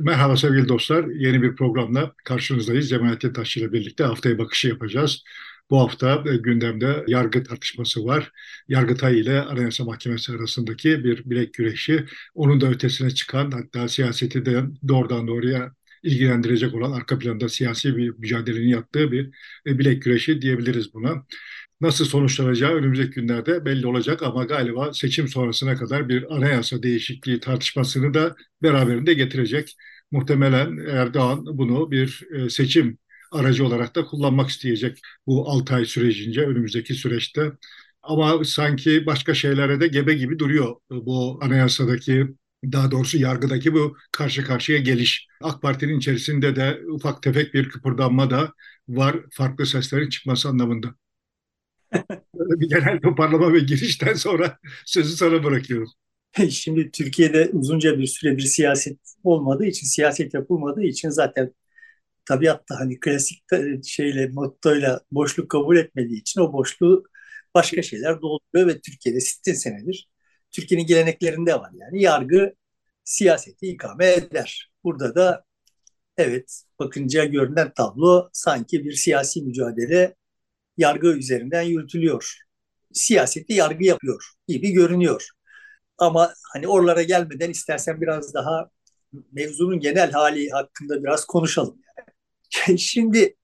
Merhaba sevgili dostlar. Yeni bir programla karşınızdayız. Cemalettin Taşçı ile birlikte haftaya bakışı yapacağız. Bu hafta e, gündemde yargı tartışması var. Yargıtay ile Anayasa Mahkemesi arasındaki bir bilek güreşi. Onun da ötesine çıkan hatta siyaseti de doğrudan doğruya ilgilendirecek olan arka planda siyasi bir mücadelenin yattığı bir e, bilek güreşi diyebiliriz buna. Nasıl sonuçlanacağı önümüzdeki günlerde belli olacak ama galiba seçim sonrasına kadar bir anayasa değişikliği tartışmasını da beraberinde getirecek. Muhtemelen Erdoğan bunu bir e, seçim aracı olarak da kullanmak isteyecek bu 6 ay sürecince önümüzdeki süreçte. Ama sanki başka şeylere de gebe gibi duruyor bu anayasadaki daha doğrusu yargıdaki bu karşı karşıya geliş. AK Parti'nin içerisinde de ufak tefek bir kıpırdanma da var farklı seslerin çıkması anlamında. Bir genel toparlama ve girişten sonra sözü sana bırakıyorum. Şimdi Türkiye'de uzunca bir süredir siyaset olmadığı için, siyaset yapılmadığı için zaten tabiatta hani klasik şeyle, mottoyla boşluk kabul etmediği için o boşluğu başka şeyler dolduruyor ve Türkiye'de 60 senedir Türkiye'nin geleneklerinde var. Yani yargı siyaseti ikame eder. Burada da evet bakınca görünen tablo sanki bir siyasi mücadele yargı üzerinden yürütülüyor. Siyaseti yargı yapıyor gibi görünüyor. Ama hani oralara gelmeden istersen biraz daha mevzunun genel hali hakkında biraz konuşalım. Yani. Şimdi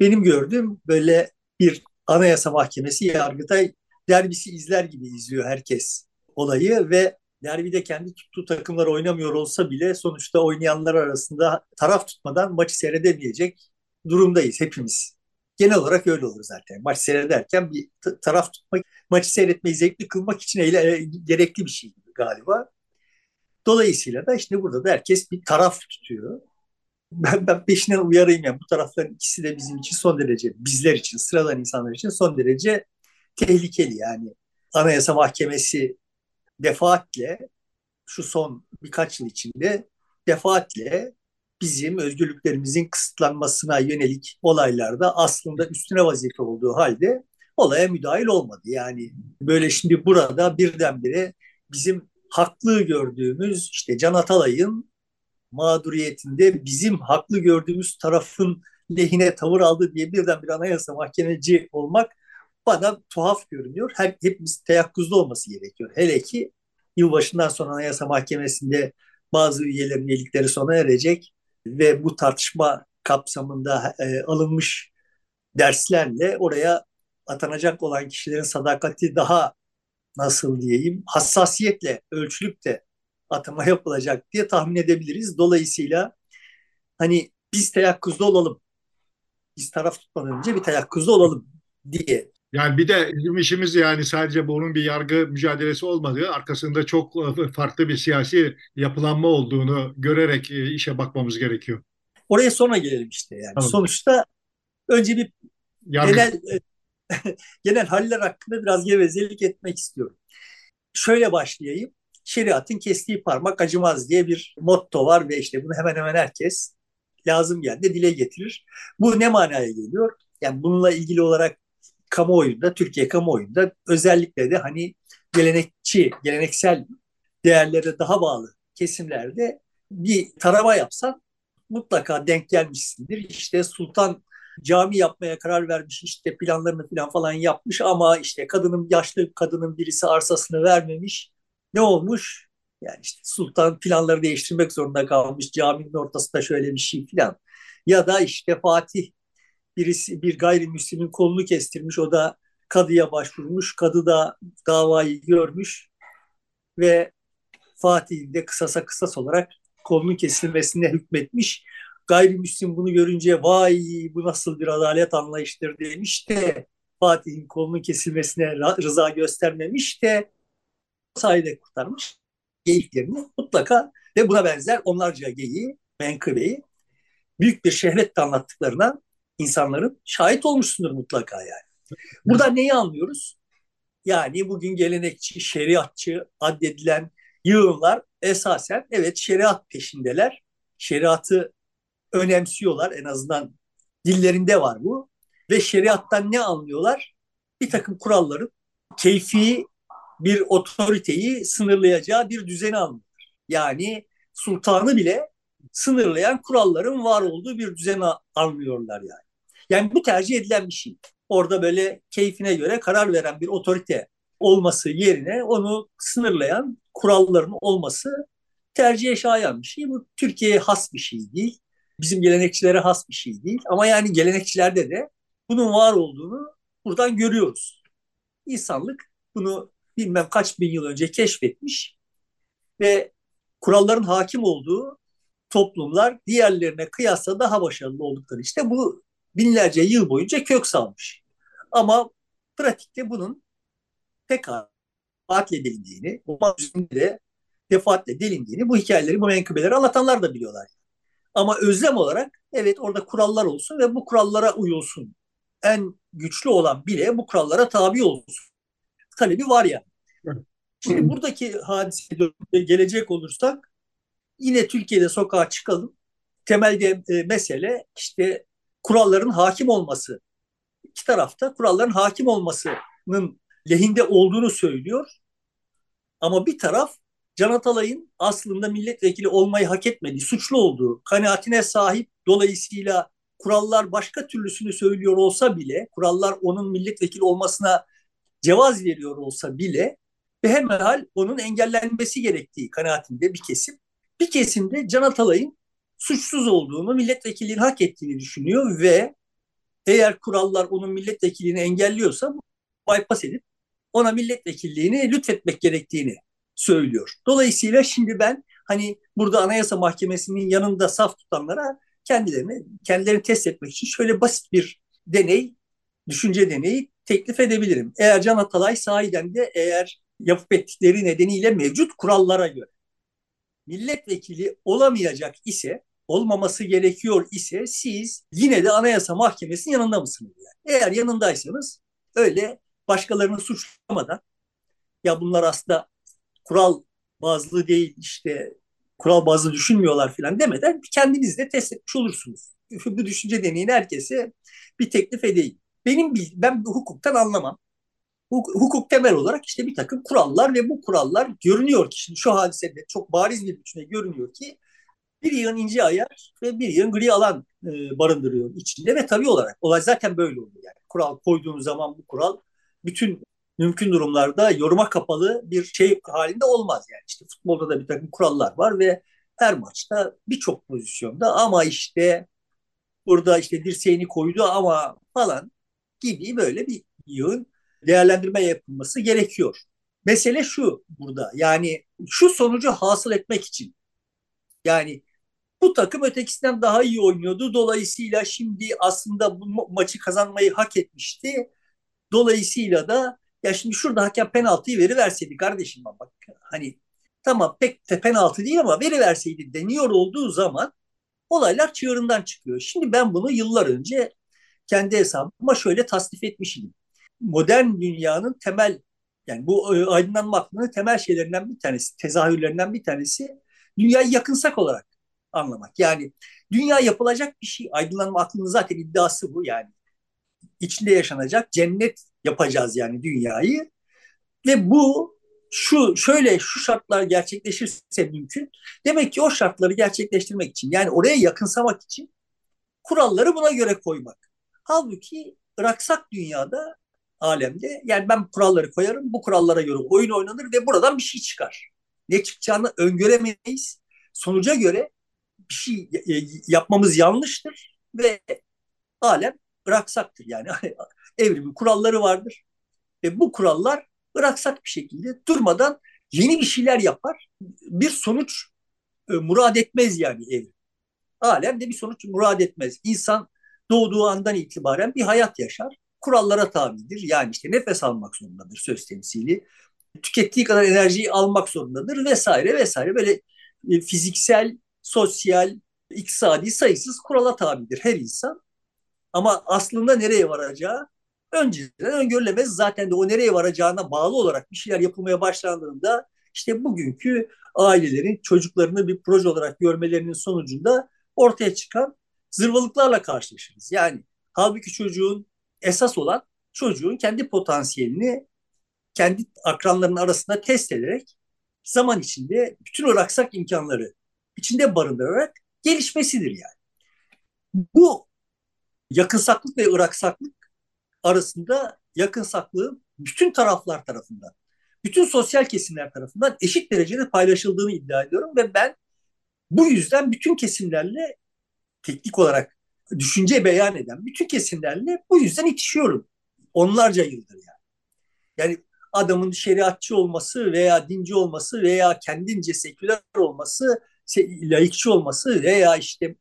benim gördüğüm böyle bir anayasa mahkemesi yargıtay derbisi izler gibi izliyor herkes olayı ve derbide kendi tuttuğu takımlar oynamıyor olsa bile sonuçta oynayanlar arasında taraf tutmadan maçı seyredemeyecek durumdayız hepimiz. Genel olarak öyle olur zaten. Maç seyrederken bir taraf tutmak, maçı seyretmeyi zevkli kılmak için eyle, e, gerekli bir şey galiba. Dolayısıyla da işte burada da herkes bir taraf tutuyor. Ben, ben peşinden uyarayım yani bu tarafların ikisi de bizim için son derece, bizler için, sıradan insanlar için son derece tehlikeli yani. Anayasa Mahkemesi defaatle şu son birkaç yıl içinde defaatle bizim özgürlüklerimizin kısıtlanmasına yönelik olaylarda aslında üstüne vazife olduğu halde olaya müdahil olmadı. Yani böyle şimdi burada birdenbire bizim haklı gördüğümüz işte Can Atalay'ın mağduriyetinde bizim haklı gördüğümüz tarafın lehine tavır aldı diye birden bir anayasa mahkemeci olmak bana tuhaf görünüyor. Her, hepimiz teyakkuzda olması gerekiyor. Hele ki yılbaşından sonra anayasa mahkemesinde bazı üyelerin üyelikleri sona erecek ve bu tartışma kapsamında e, alınmış derslerle oraya atanacak olan kişilerin sadakati daha nasıl diyeyim hassasiyetle ölçülüp de atama yapılacak diye tahmin edebiliriz. Dolayısıyla hani biz teyakkuzda olalım. Biz taraf tutmadan önce bir teyakkuzda olalım diye yani bir de bizim işimiz yani sadece bunun bir yargı mücadelesi olmadığı, arkasında çok e, farklı bir siyasi yapılanma olduğunu görerek e, işe bakmamız gerekiyor. Oraya sonra gelelim işte yani. Tamam. Sonuçta önce bir yargı. genel e, genel haller hakkında biraz gevezelik etmek istiyorum. Şöyle başlayayım. Şeriatın kestiği parmak acımaz diye bir motto var ve işte bunu hemen hemen herkes lazım geldi dile getirir. Bu ne manaya geliyor? Yani bununla ilgili olarak kamuoyunda, Türkiye kamuoyunda özellikle de hani gelenekçi, geleneksel değerlere daha bağlı kesimlerde bir tarama yapsan mutlaka denk gelmişsindir. İşte sultan cami yapmaya karar vermiş işte planlarını falan falan yapmış ama işte kadının yaşlı kadının birisi arsasını vermemiş. Ne olmuş? Yani işte sultan planları değiştirmek zorunda kalmış caminin ortasında şöyle bir şey falan. Ya da işte Fatih birisi bir gayrimüslimin kolunu kestirmiş. O da kadıya başvurmuş. Kadı da davayı görmüş ve Fatih de kısasa kısas olarak kolunun kesilmesine hükmetmiş. Gayrimüslim bunu görünce vay bu nasıl bir adalet anlayıştır demiş de Fatih'in kolunun kesilmesine rıza göstermemiş de sayede kurtarmış geyiklerini mutlaka ve buna benzer onlarca geyiği, menkıbeyi büyük bir şehvetle anlattıklarına insanların şahit olmuşsundur mutlaka yani. Burada neyi anlıyoruz? Yani bugün gelenekçi, şeriatçı addedilen yığınlar esasen evet şeriat peşindeler. Şeriatı önemsiyorlar en azından dillerinde var bu. Ve şeriattan ne anlıyorlar? Bir takım kuralların keyfi bir otoriteyi sınırlayacağı bir düzeni anlıyorlar. Yani sultanı bile sınırlayan kuralların var olduğu bir düzeni anlıyorlar yani. Yani bu tercih edilen bir şey. Orada böyle keyfine göre karar veren bir otorite olması yerine onu sınırlayan kuralların olması tercihe şayan bir şey. Bu Türkiye'ye has bir şey değil. Bizim gelenekçilere has bir şey değil. Ama yani gelenekçilerde de bunun var olduğunu buradan görüyoruz. İnsanlık bunu bilmem kaç bin yıl önce keşfetmiş ve kuralların hakim olduğu toplumlar diğerlerine kıyasla daha başarılı oldukları işte bu binlerce yıl boyunca kök salmış. Ama pratikte bunun pek defaatle delindiğini, Osmanlı de defaatle delindiğini bu hikayeleri, bu menkıbeleri anlatanlar da biliyorlar. Ama özlem olarak evet orada kurallar olsun ve bu kurallara uyulsun. En güçlü olan bile bu kurallara tabi olsun. Talebi var yani. Şimdi buradaki hadiseye gelecek olursak yine Türkiye'de sokağa çıkalım. Temelde e, mesele işte kuralların hakim olması. İki tarafta kuralların hakim olmasının lehinde olduğunu söylüyor. Ama bir taraf Can Atalay'ın aslında milletvekili olmayı hak etmediği, suçlu olduğu kanaatine sahip dolayısıyla kurallar başka türlüsünü söylüyor olsa bile, kurallar onun milletvekili olmasına cevaz veriyor olsa bile ve hemen onun engellenmesi gerektiği kanaatinde bir kesim. Bir kesimde Can Atalay'ın suçsuz olduğunu, milletvekilliğini hak ettiğini düşünüyor ve eğer kurallar onun milletvekilliğini engelliyorsa bypass edip ona milletvekilliğini lütfetmek gerektiğini söylüyor. Dolayısıyla şimdi ben hani burada Anayasa Mahkemesi'nin yanında saf tutanlara kendilerini kendilerini test etmek için şöyle basit bir deney, düşünce deneyi teklif edebilirim. Eğer Can Atalay sahiden de eğer yapıp ettikleri nedeniyle mevcut kurallara göre milletvekili olamayacak ise olmaması gerekiyor ise siz yine de Anayasa Mahkemesi'nin yanında mısınız? Yani? Eğer yanındaysanız öyle başkalarını suçlamadan ya bunlar aslında kural bazlı değil işte kural bazlı düşünmüyorlar falan demeden kendiniz de test etmiş olursunuz. Bu düşünce deneyini herkese bir teklif edeyim. Benim ben hukuktan anlamam. Hukuk temel olarak işte bir takım kurallar ve bu kurallar görünüyor ki şimdi şu hadisede çok bariz bir biçimde görünüyor ki bir yığın ince ayar ve bir yığın gri alan e, barındırıyor içinde ve tabii olarak olay zaten böyle oluyor. Yani kural koyduğunuz zaman bu kural bütün mümkün durumlarda yoruma kapalı bir şey halinde olmaz yani. İşte futbolda da bir takım kurallar var ve her maçta birçok pozisyonda ama işte burada işte dirseğini koydu ama falan gibi böyle bir yığın değerlendirme yapılması gerekiyor. Mesele şu burada yani şu sonucu hasıl etmek için yani bu takım ötekisinden daha iyi oynuyordu. Dolayısıyla şimdi aslında bu maçı kazanmayı hak etmişti. Dolayısıyla da ya şimdi şurada hakem penaltıyı veri verseydi kardeşim bak hani tamam pek de penaltı değil ama veri verseydi deniyor olduğu zaman olaylar çığırından çıkıyor. Şimdi ben bunu yıllar önce kendi hesabıma şöyle tasnif etmişim. Modern dünyanın temel yani bu e, aydınlanma aklının temel şeylerinden bir tanesi, tezahürlerinden bir tanesi dünyayı yakınsak olarak anlamak. Yani dünya yapılacak bir şey. Aydınlanma aklının zaten iddiası bu yani. içinde yaşanacak cennet yapacağız yani dünyayı. Ve bu şu şöyle şu şartlar gerçekleşirse mümkün. Demek ki o şartları gerçekleştirmek için yani oraya yakınsamak için kuralları buna göre koymak. Halbuki bıraksak dünyada alemde yani ben kuralları koyarım bu kurallara göre oyun oynanır ve buradan bir şey çıkar. Ne çıkacağını öngöremeyiz. Sonuca göre bir şey yapmamız yanlıştır ve alem bıraksaktır. Yani evrimin kuralları vardır. Ve bu kurallar bıraksak bir şekilde durmadan yeni bir şeyler yapar. Bir sonuç e, murad etmez yani evrim. Alem de bir sonuç murad etmez. İnsan doğduğu andan itibaren bir hayat yaşar. Kurallara tabidir. Yani işte nefes almak zorundadır söz temsili. Tükettiği kadar enerjiyi almak zorundadır vesaire vesaire. Böyle e, fiziksel, sosyal, iktisadi sayısız kurala tabidir her insan. Ama aslında nereye varacağı önceden öngörülemez. Zaten de o nereye varacağına bağlı olarak bir şeyler yapılmaya başlandığında işte bugünkü ailelerin çocuklarını bir proje olarak görmelerinin sonucunda ortaya çıkan zırvalıklarla karşılaşırız. Yani halbuki çocuğun esas olan çocuğun kendi potansiyelini kendi akranlarının arasında test ederek zaman içinde bütün o imkanları içinde barındırarak gelişmesidir yani. Bu yakınsaklık ve ıraksaklık arasında yakınsaklığı bütün taraflar tarafından, bütün sosyal kesimler tarafından eşit derecede paylaşıldığını iddia ediyorum ve ben bu yüzden bütün kesimlerle teknik olarak düşünce beyan eden bütün kesimlerle bu yüzden itişiyorum. Onlarca yıldır yani. Yani adamın şeriatçı olması veya dinci olması veya kendince seküler olması, laikçi olması veya işte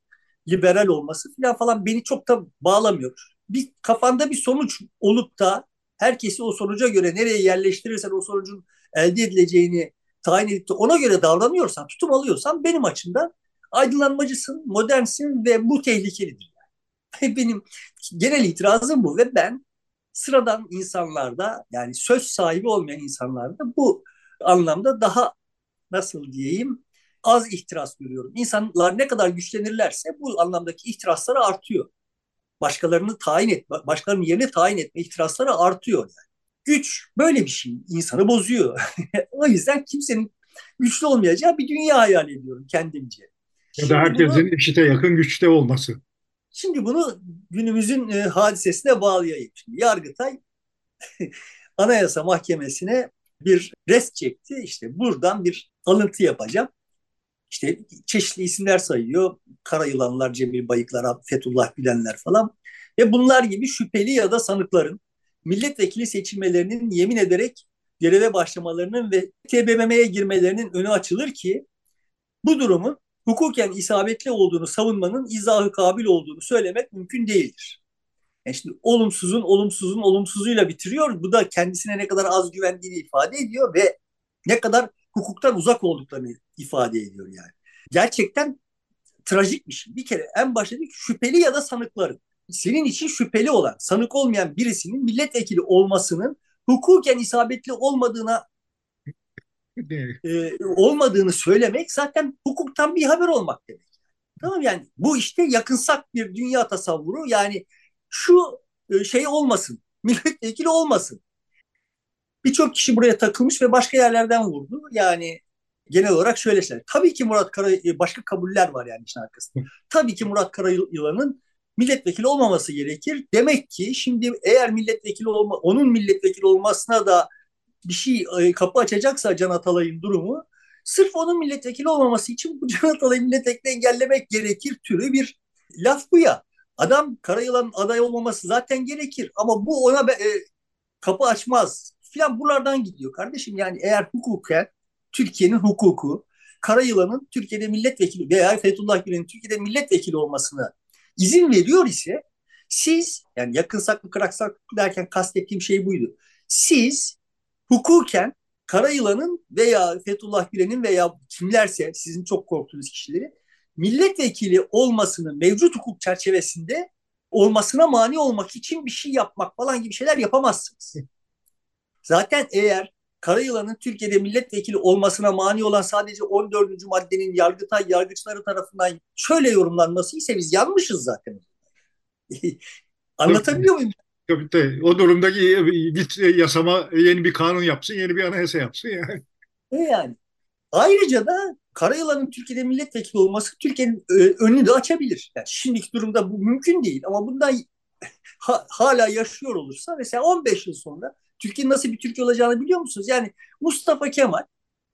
liberal olması falan falan beni çok da bağlamıyor. Bir kafanda bir sonuç olup da herkesi o sonuca göre nereye yerleştirirsen o sonucun elde edileceğini tayin edip de ona göre davranıyorsan, tutum alıyorsan benim açımdan aydınlanmacısın, modernsin ve bu tehlikelidir. Yani. Benim genel itirazım bu ve ben sıradan insanlarda yani söz sahibi olmayan insanlarda bu anlamda daha nasıl diyeyim az ihtiras görüyorum. İnsanlar ne kadar güçlenirlerse bu anlamdaki ihtirasları artıyor. Başkalarını tayin et, başkalarının yerine tayin etme ihtirasları artıyor yani. Güç böyle bir şey. insanı bozuyor. o yüzden kimsenin güçlü olmayacağı bir dünya hayal ediyorum kendimce. Ya da herkesin bunu, eşite yakın güçte olması. Şimdi bunu günümüzün e, hadisesine bağlayayım. Şimdi Yargıtay Anayasa Mahkemesi'ne bir res çekti. İşte buradan bir alıntı yapacağım. İşte çeşitli isimler sayıyor. Kara yılanlar, Cemil Bayıklar, Fethullah Gülenler falan. Ve bunlar gibi şüpheli ya da sanıkların milletvekili seçilmelerinin yemin ederek göreve başlamalarının ve TBMM'ye girmelerinin önü açılır ki bu durumun hukuken isabetli olduğunu savunmanın izahı kabil olduğunu söylemek mümkün değildir. Yani şimdi olumsuzun olumsuzun olumsuzuyla bitiriyor. Bu da kendisine ne kadar az güvendiğini ifade ediyor ve ne kadar hukuktan uzak olduklarını ifade ediyor yani. Gerçekten trajik bir şey. Bir kere en başta dedik şüpheli ya da sanıkların. Senin için şüpheli olan, sanık olmayan birisinin milletvekili olmasının hukuken isabetli olmadığına e, olmadığını söylemek zaten hukuktan bir haber olmak demek. Tamam yani bu işte yakınsak bir dünya tasavvuru yani şu e, şey olmasın, milletvekili olmasın. Birçok kişi buraya takılmış ve başka yerlerden vurdu. Yani genel olarak şöyle şeyler. Tabii ki Murat Kara e, başka kabuller var yani işin arkasında. Tabii ki Murat Karayılan'ın milletvekili olmaması gerekir. Demek ki şimdi eğer milletvekili olma onun milletvekili olmasına da bir şey e, kapı açacaksa Can Atalay'ın durumu sırf onun milletvekili olmaması için bu Can Atalay'ın milletvekili engellemek gerekir türü bir laf bu ya. Adam Karayılan aday olmaması zaten gerekir ama bu ona e, kapı açmaz filan buralardan gidiyor kardeşim. Yani eğer hukuken Türkiye'nin hukuku Karayılan'ın Türkiye'de milletvekili veya Fethullah Gülen'in Türkiye'de milletvekili olmasını izin veriyor ise siz yani yakın saklı kırak saklı derken kastettiğim şey buydu. Siz hukuken Karayılan'ın veya Fethullah Gülen'in veya kimlerse sizin çok korktuğunuz kişileri milletvekili olmasını mevcut hukuk çerçevesinde olmasına mani olmak için bir şey yapmak falan gibi şeyler yapamazsınız. Zaten eğer Karayılan'ın Türkiye'de milletvekili olmasına mani olan sadece 14. maddenin Yargıtay yargıçları tarafından şöyle yorumlanması ise biz yanmışız zaten. Anlatabiliyor muyum? Tabii tabii. O durumdaki git yasama yeni bir kanun yapsın, yeni bir anayasa yapsın yani. E yani. Ayrıca da Karayılan'ın Türkiye'de milletvekili olması Türkiye'nin e, önünü de açabilir. Yani şimdiki durumda bu mümkün değil ama bundan ha, hala yaşıyor olursa mesela 15 yıl sonra Türkiye'nin nasıl bir Türkiye olacağını biliyor musunuz? Yani Mustafa Kemal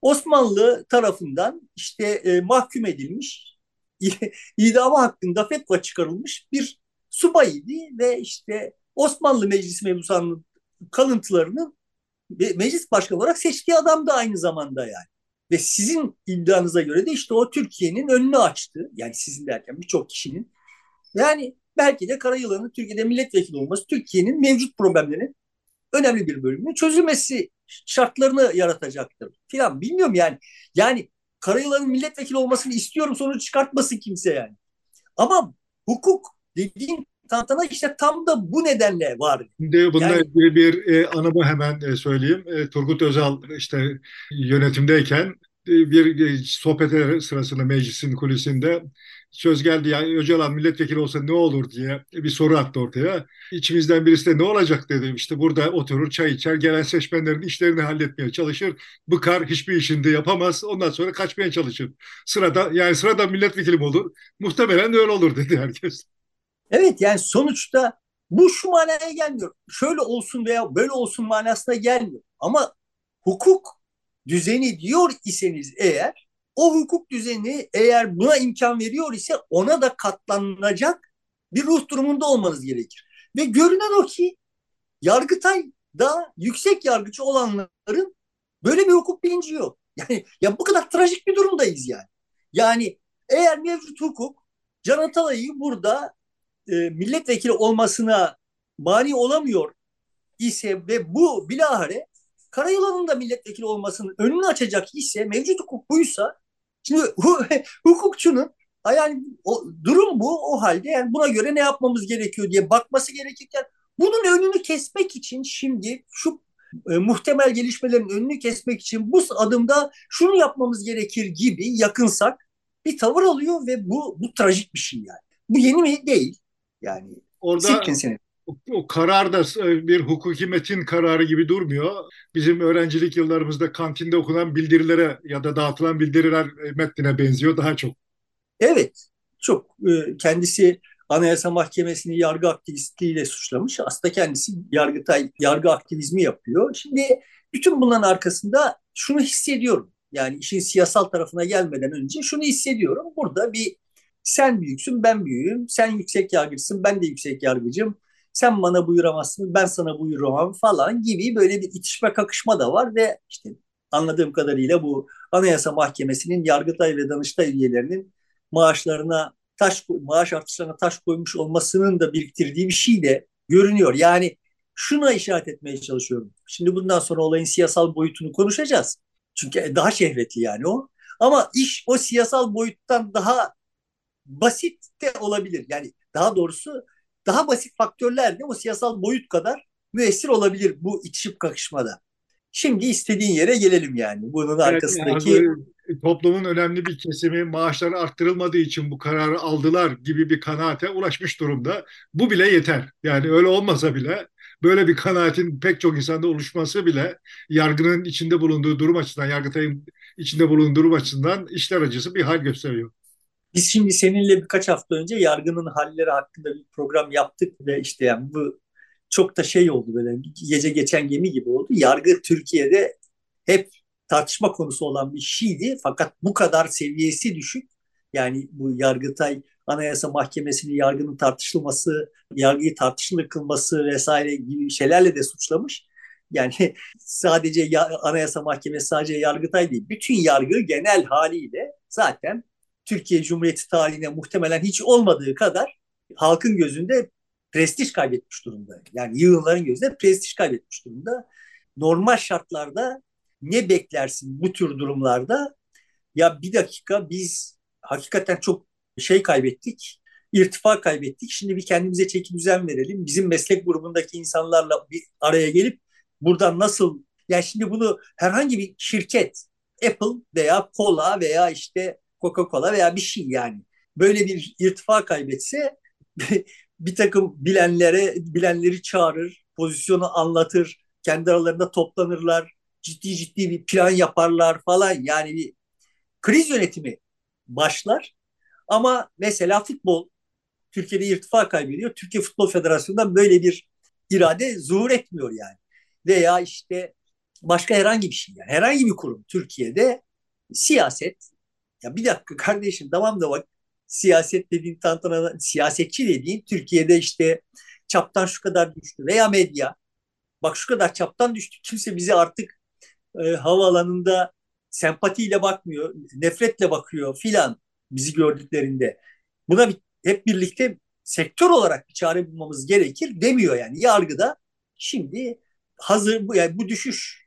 Osmanlı tarafından işte e, mahkum edilmiş, idamı hakkında fetva çıkarılmış bir subayıydı ve işte Osmanlı Meclisi mebusanının kalıntılarının meclis başkanı olarak seçtiği adam da aynı zamanda yani. Ve sizin iddianıza göre de işte o Türkiye'nin önünü açtı. Yani sizin derken birçok kişinin. Yani belki de Karayılan'ın Türkiye'de milletvekili olması Türkiye'nin mevcut problemlerinin önemli bir bölümünün çözülmesi şartlarını yaratacaktır filan. Bilmiyorum yani. Yani Karayılan'ın milletvekili olmasını istiyorum sonuç çıkartmasın kimse yani. Ama hukuk dediğin tantana işte tam da bu nedenle var. Şimdi bununla yani, ilgili bir e, anımı hemen e, söyleyeyim. E, Turgut Özal işte yönetimdeyken e, bir e, sohbet sırasında meclisin kulisinde söz geldi ya Öcalan milletvekili olsa ne olur diye bir soru attı ortaya. İçimizden birisi de ne olacak dedi. İşte burada oturur çay içer gelen seçmenlerin işlerini halletmeye çalışır. Bıkar hiçbir işinde yapamaz ondan sonra kaçmaya çalışır. Sırada yani sırada milletvekili olur? Muhtemelen öyle olur dedi herkes. Evet yani sonuçta bu şu manaya gelmiyor. Şöyle olsun veya böyle olsun manasına gelmiyor. Ama hukuk düzeni diyor iseniz eğer o hukuk düzeni eğer buna imkan veriyor ise ona da katlanılacak bir ruh durumunda olmanız gerekir. Ve görünen o ki Yargıtay da yüksek yargıcı olanların böyle bir hukuk bilinci yok. Yani ya bu kadar trajik bir durumdayız yani. Yani eğer mevcut hukuk Can Atalay'ı burada e, milletvekili olmasına mani olamıyor ise ve bu bilahare Karayılan'ın da milletvekili olmasının önünü açacak ise mevcut hukuk buysa şimdi hukukçunun yani o, durum bu o halde yani buna göre ne yapmamız gerekiyor diye bakması gerekirken bunun önünü kesmek için şimdi şu e, muhtemel gelişmelerin önünü kesmek için bu adımda şunu yapmamız gerekir gibi yakınsak bir tavır alıyor ve bu bu trajik bir şey yani. Bu yeni mi? Değil. Yani Orada o, o karar da bir hukuki metin kararı gibi durmuyor. Bizim öğrencilik yıllarımızda kantinde okunan bildirilere ya da dağıtılan bildiriler e, metnine benziyor daha çok. Evet, çok. E, kendisi Anayasa Mahkemesi'ni yargı aktivistliğiyle suçlamış. Aslında kendisi yargıtay, yargı aktivizmi yapıyor. Şimdi bütün bunların arkasında şunu hissediyorum. Yani işin siyasal tarafına gelmeden önce şunu hissediyorum. Burada bir sen büyüksün, ben büyüğüm. Sen yüksek yargıcısın, ben de yüksek yargıcım. Sen bana buyuramazsın, ben sana buyuramam falan gibi böyle bir itişme kakışma da var ve işte anladığım kadarıyla bu Anayasa Mahkemesi'nin Yargıtay ve Danıştay üyelerinin maaşlarına taş maaş artışlarına taş koymuş olmasının da biriktirdiği bir şey de görünüyor. Yani şuna işaret etmeye çalışıyorum. Şimdi bundan sonra olayın siyasal boyutunu konuşacağız. Çünkü daha şehvetli yani o. Ama iş o siyasal boyuttan daha basit de olabilir. Yani daha doğrusu daha basit faktörler de o siyasal boyut kadar müessir olabilir bu itişip kakışmada. Şimdi istediğin yere gelelim yani. Bunun evet, arkasındaki... Yani toplumun önemli bir kesimi maaşları arttırılmadığı için bu kararı aldılar gibi bir kanaate ulaşmış durumda. Bu bile yeter. Yani öyle olmasa bile böyle bir kanaatin pek çok insanda oluşması bile yargının içinde bulunduğu durum açısından, yargıtayın içinde bulunduğu durum açısından işler acısı bir hal gösteriyor. Biz şimdi seninle birkaç hafta önce yargının halleri hakkında bir program yaptık ve işte yani bu çok da şey oldu böyle gece geçen gemi gibi oldu. Yargı Türkiye'de hep tartışma konusu olan bir şeydi fakat bu kadar seviyesi düşük. Yani bu Yargıtay Anayasa Mahkemesi'nin yargının tartışılması, yargıyı tartışılı kılması vesaire gibi şeylerle de suçlamış. Yani sadece Anayasa Mahkemesi sadece Yargıtay değil. Bütün yargı genel haliyle zaten Türkiye Cumhuriyeti tarihine muhtemelen hiç olmadığı kadar halkın gözünde prestij kaybetmiş durumda. Yani yığınların gözünde prestij kaybetmiş durumda. Normal şartlarda ne beklersin bu tür durumlarda? Ya bir dakika biz hakikaten çok şey kaybettik, irtifa kaybettik. Şimdi bir kendimize çeki düzen verelim. Bizim meslek grubundaki insanlarla bir araya gelip buradan nasıl yani şimdi bunu herhangi bir şirket Apple veya Cola veya işte Coca-Cola veya bir şey yani böyle bir irtifa kaybetse bir takım bilenlere bilenleri çağırır, pozisyonu anlatır, kendi aralarında toplanırlar, ciddi ciddi bir plan yaparlar falan. Yani bir kriz yönetimi başlar. Ama mesela futbol Türkiye'de irtifa kaybediyor. Türkiye Futbol Federasyonu'ndan böyle bir irade zuhur etmiyor yani. Veya işte başka herhangi bir şey yani. Herhangi bir kurum Türkiye'de siyaset ya bir dakika kardeşim tamam da bak siyaset dediğin tantana siyasetçi dediğin Türkiye'de işte çaptan şu kadar düştü veya medya. Bak şu kadar çaptan düştü kimse bizi artık e, havaalanında sempatiyle bakmıyor nefretle bakıyor filan bizi gördüklerinde. Buna bir, hep birlikte sektör olarak bir çare bulmamız gerekir demiyor yani. Yargıda şimdi hazır bu yani bu düşüş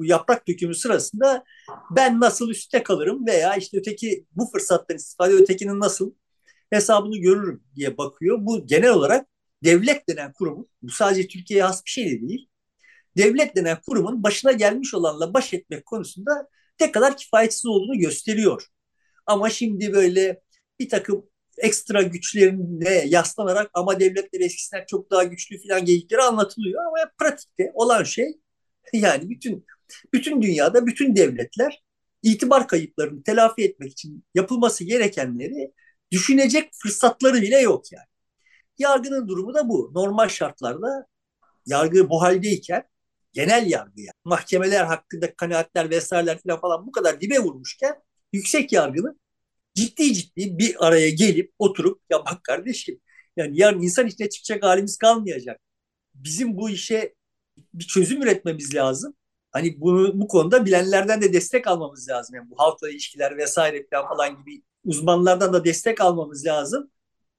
bu yaprak dökümü sırasında ben nasıl üstte kalırım veya işte öteki bu fırsattan istifade ötekinin nasıl hesabını görürüm diye bakıyor. Bu genel olarak devlet denen kurumun, bu sadece Türkiye'ye has bir şey de değil, devlet denen kurumun başına gelmiş olanla baş etmek konusunda ne kadar kifayetsiz olduğunu gösteriyor. Ama şimdi böyle bir takım ekstra güçlerine yaslanarak ama devletler eskisinden çok daha güçlü filan geyikleri anlatılıyor ama pratikte olan şey yani bütün bütün dünyada bütün devletler itibar kayıplarını telafi etmek için yapılması gerekenleri düşünecek fırsatları bile yok yani. Yargının durumu da bu. Normal şartlarda yargı bu haldeyken genel yargı yani. Mahkemeler hakkında kanaatler vesaireler falan, falan bu kadar dibe vurmuşken yüksek yargının ciddi ciddi bir araya gelip oturup ya bak kardeşim yani yarın insan içine çıkacak halimiz kalmayacak. Bizim bu işe bir çözüm üretmemiz lazım. Hani bunu bu konuda bilenlerden de destek almamız lazım. Yani bu halkla ilişkiler vesaire falan gibi uzmanlardan da destek almamız lazım.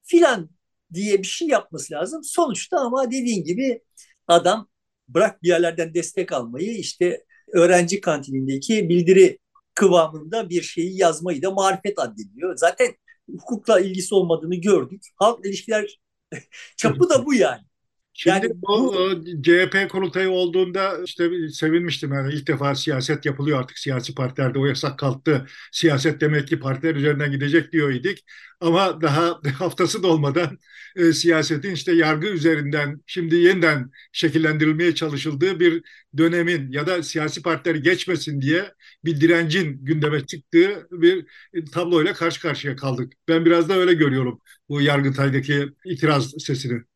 Filan diye bir şey yapması lazım. Sonuçta ama dediğin gibi adam bırak bir yerlerden destek almayı işte öğrenci kantinindeki bildiri kıvamında bir şeyi yazmayı da marifet addediyor. Zaten hukukla ilgisi olmadığını gördük. Halk ilişkiler çapı da bu yani. Şimdi yani bu, CHP kurultayı olduğunda işte sevinmiştim yani ilk defa siyaset yapılıyor artık siyasi partilerde o yasak kalktı. Siyaset demek ki partiler üzerinden gidecek diyor idik. Ama daha haftası dolmadan e, siyasetin işte yargı üzerinden şimdi yeniden şekillendirilmeye çalışıldığı bir dönemin ya da siyasi partiler geçmesin diye bir direncin gündeme çıktığı bir tabloyla karşı karşıya kaldık. Ben biraz da öyle görüyorum bu Yargıtay'daki itiraz sesini.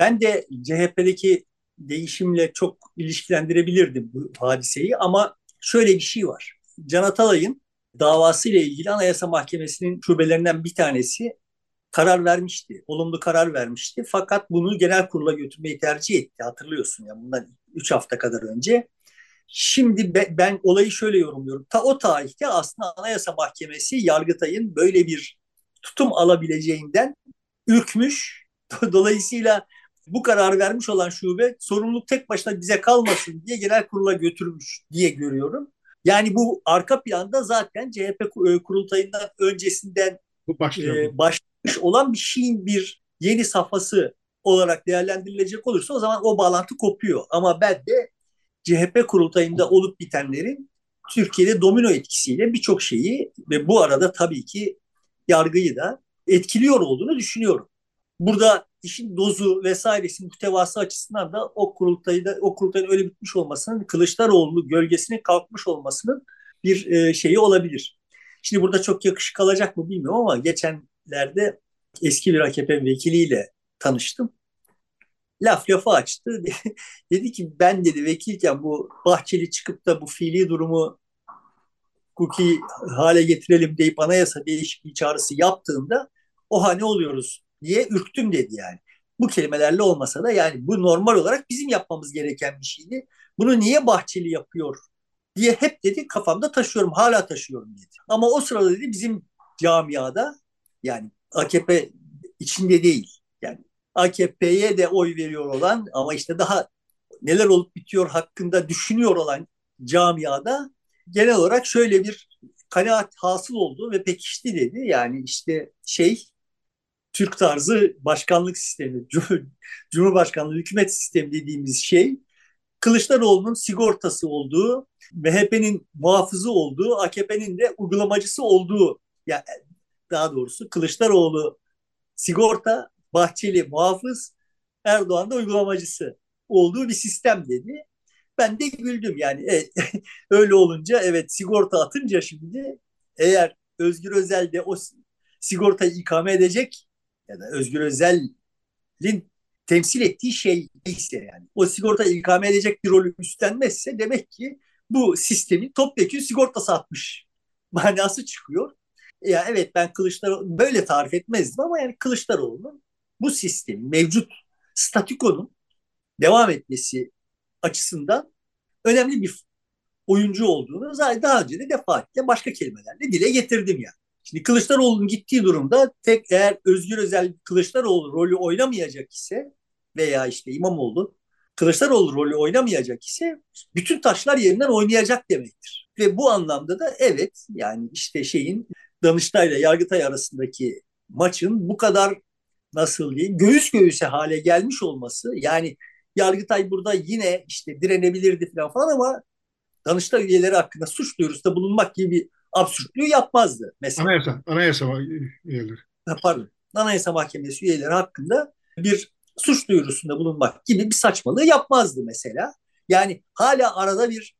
Ben de CHP'deki değişimle çok ilişkilendirebilirdim bu hadiseyi ama şöyle bir şey var. Can Atalay'ın davasıyla ilgili Anayasa Mahkemesi'nin şubelerinden bir tanesi karar vermişti. Olumlu karar vermişti. Fakat bunu genel kurula götürmeyi tercih etti. Hatırlıyorsun ya bundan 3 hafta kadar önce. Şimdi ben, ben olayı şöyle yorumluyorum. Ta o tarihte aslında Anayasa Mahkemesi Yargıtay'ın böyle bir tutum alabileceğinden ürkmüş. Dolayısıyla bu kararı vermiş olan şube sorumluluk tek başına bize kalmasın diye genel kurula götürmüş diye görüyorum. Yani bu arka planda zaten CHP e, kurultayından öncesinden e, başlamış olan bir şeyin bir yeni safhası olarak değerlendirilecek olursa o zaman o bağlantı kopuyor. Ama ben de CHP kurultayında olup bitenlerin Türkiye'de domino etkisiyle birçok şeyi ve bu arada tabii ki yargıyı da etkiliyor olduğunu düşünüyorum. Burada işin dozu vesairesi muhtevası açısından da o kurultayda o kurultayın öyle bitmiş olmasının Kılıçdaroğlu gölgesine kalkmış olmasının bir e, şeyi olabilir. Şimdi burada çok yakışık kalacak mı bilmiyorum ama geçenlerde eski bir AKP vekiliyle tanıştım. Laf lafı açtı. dedi ki ben dedi vekilken bu Bahçeli çıkıp da bu fiili durumu hukuki hale getirelim deyip anayasa değişikliği çağrısı yaptığında oha ne oluyoruz diye ürktüm dedi yani. Bu kelimelerle olmasa da yani bu normal olarak bizim yapmamız gereken bir şeydi. Bunu niye Bahçeli yapıyor diye hep dedi kafamda taşıyorum hala taşıyorum dedi. Ama o sırada dedi bizim camiada yani AKP içinde değil yani AKP'ye de oy veriyor olan ama işte daha neler olup bitiyor hakkında düşünüyor olan camiada genel olarak şöyle bir kanaat hasıl oldu ve pekişti dedi. Yani işte şey Türk tarzı başkanlık sistemi, Cumhurbaşkanlığı hükümet sistemi dediğimiz şey Kılıçdaroğlu'nun sigortası olduğu, MHP'nin muhafızı olduğu, AKP'nin de uygulamacısı olduğu, yani daha doğrusu Kılıçdaroğlu sigorta, Bahçeli muhafız, Erdoğan da uygulamacısı olduğu bir sistem dedi. Ben de güldüm yani e, öyle olunca evet sigorta atınca şimdi eğer Özgür Özel de o sigortayı ikame edecek ya da Özgür Özel'in temsil ettiği şey ise yani o sigorta ikame edecek bir rolü üstlenmezse demek ki bu sistemin topyekun sigortası atmış manası çıkıyor. Ya evet ben Kılıçdaroğlu böyle tarif etmezdim ama yani Kılıçdaroğlu'nun bu sistemin mevcut statükonun devam etmesi açısından önemli bir oyuncu olduğunu zaten daha önce de defaatle başka kelimelerle dile getirdim yani. Şimdi Kılıçdaroğlu'nun gittiği durumda tek eğer Özgür Özel Kılıçdaroğlu rolü oynamayacak ise veya işte İmamoğlu Kılıçdaroğlu rolü oynamayacak ise bütün taşlar yerinden oynayacak demektir. Ve bu anlamda da evet yani işte şeyin Danıştay ile Yargıtay arasındaki maçın bu kadar nasıl diyeyim göğüs göğüse hale gelmiş olması yani Yargıtay burada yine işte direnebilirdi falan falan ama Danıştay üyeleri hakkında suç duyurusunda bulunmak gibi bir absürtlüğü yapmazdı. Mesela. Anayasa, anayasa üyeleri. Pardon. Anayasa Mahkemesi üyeleri hakkında bir suç duyurusunda bulunmak gibi bir saçmalığı yapmazdı mesela. Yani hala arada bir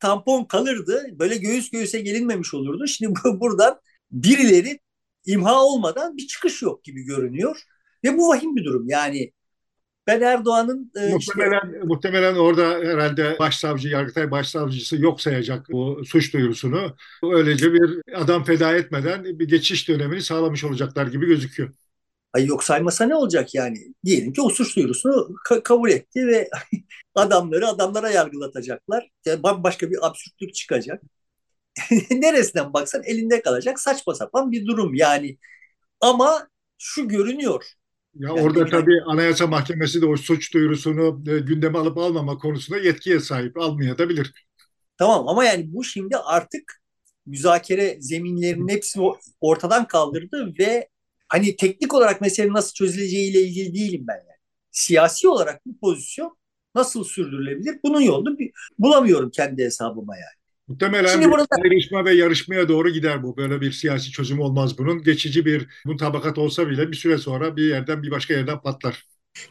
tampon kalırdı. Böyle göğüs göğüse gelinmemiş olurdu. Şimdi buradan birileri imha olmadan bir çıkış yok gibi görünüyor. Ve bu vahim bir durum. Yani ben Erdoğan'ın e, muhtemelen, işte, muhtemelen orada herhalde başsavcı, Yargıtay başsavcısı yok sayacak bu suç duyurusunu. Öylece bir adam feda etmeden bir geçiş dönemini sağlamış olacaklar gibi gözüküyor. Ay yok saymasa ne olacak yani? Diyelim ki o suç duyurusunu ka- kabul etti ve adamları adamlara yargılatacaklar. Yani bambaşka bir absürtlük çıkacak. Neresinden baksan elinde kalacak saçma sapan bir durum yani. Ama şu görünüyor. Ya yani orada tabii Anayasa Mahkemesi de o suç duyurusunu e, gündeme alıp almama konusunda yetkiye sahip. Almayabilir. Tamam ama yani bu şimdi artık müzakere zeminlerinin hepsini ortadan kaldırdı ve hani teknik olarak mesele nasıl çözüleceğiyle ilgili değilim ben yani. Siyasi olarak bu pozisyon nasıl sürdürülebilir? Bunun yolunu bulamıyorum kendi hesabıma yani. Muhtemelen Şimdi burada... ayrışma ve yarışmaya doğru gider bu. Böyle bir siyasi çözüm olmaz bunun. Geçici bir mutabakat olsa bile bir süre sonra bir yerden bir başka yerden patlar.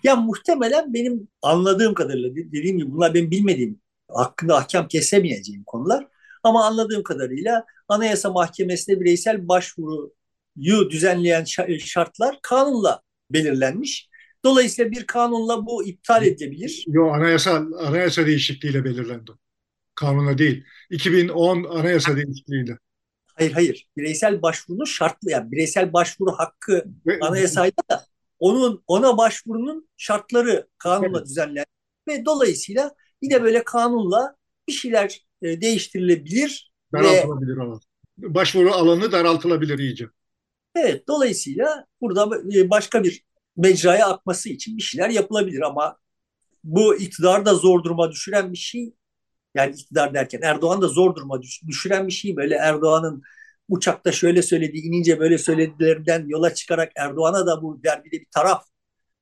Ya muhtemelen benim anladığım kadarıyla dediğim gibi bunlar benim bilmediğim hakkında ahkam kesemeyeceğim konular. Ama anladığım kadarıyla Anayasa Mahkemesi'ne bireysel başvuruyu düzenleyen şartlar kanunla belirlenmiş. Dolayısıyla bir kanunla bu iptal edilebilir. Yok anayasa anayasa değişikliğiyle belirlendi. Kanuna değil. 2010 anayasa değişikliğiyle. Hayır hayır. Bireysel başvurunun şartlı yani bireysel başvuru hakkı ve, anayasayda da onun ona başvurunun şartları kanunla evet. düzenlenmiş ve dolayısıyla yine böyle kanunla bir şeyler e, değiştirilebilir. Daraltılabilir ve, alan. Başvuru alanı daraltılabilir iyice. Evet dolayısıyla burada e, başka bir mecraya akması için bir şeyler yapılabilir ama bu iktidarı da zor duruma düşüren bir şey. Yani iktidar derken Erdoğan da zor duruma düşüren bir şey. Böyle Erdoğan'ın uçakta şöyle söylediği, inince böyle söyledilerinden yola çıkarak Erdoğan'a da bu derbide bir taraf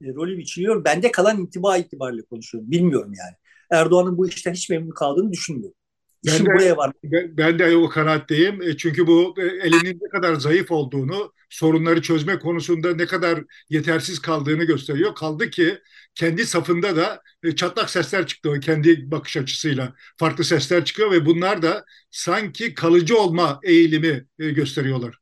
e, rolü biçiliyor. Bende kalan intiba itibariyle konuşuyorum. Bilmiyorum yani. Erdoğan'ın bu işten hiç memnun kaldığını düşünmüyorum. Ben de, buraya var. Ben, ben de o kanaatteyim. E, çünkü bu e, elinin ne kadar zayıf olduğunu, sorunları çözme konusunda ne kadar yetersiz kaldığını gösteriyor. Kaldı ki kendi safında da e, çatlak sesler çıktı o kendi bakış açısıyla. Farklı sesler çıkıyor ve bunlar da sanki kalıcı olma eğilimi gösteriyorlar.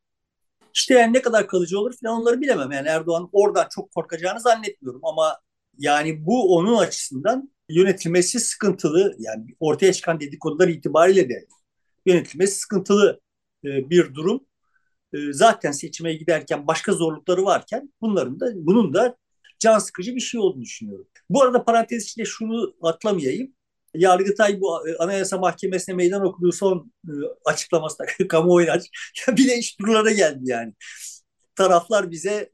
İşte yani ne kadar kalıcı olur falan onları bilemem. Yani Erdoğan oradan çok korkacağını zannetmiyorum ama yani bu onun açısından yönetilmesi sıkıntılı yani ortaya çıkan dedikodular itibariyle de yönetilmesi sıkıntılı e, bir durum. E, zaten seçime giderken başka zorlukları varken bunların da bunun da can sıkıcı bir şey olduğunu düşünüyorum. Bu arada parantez içinde şunu atlamayayım. Yargıtay bu e, Anayasa Mahkemesi'ne meydan okuduğu son açıklamasında kamuoyuna de iş durumlara geldi yani. Taraflar bize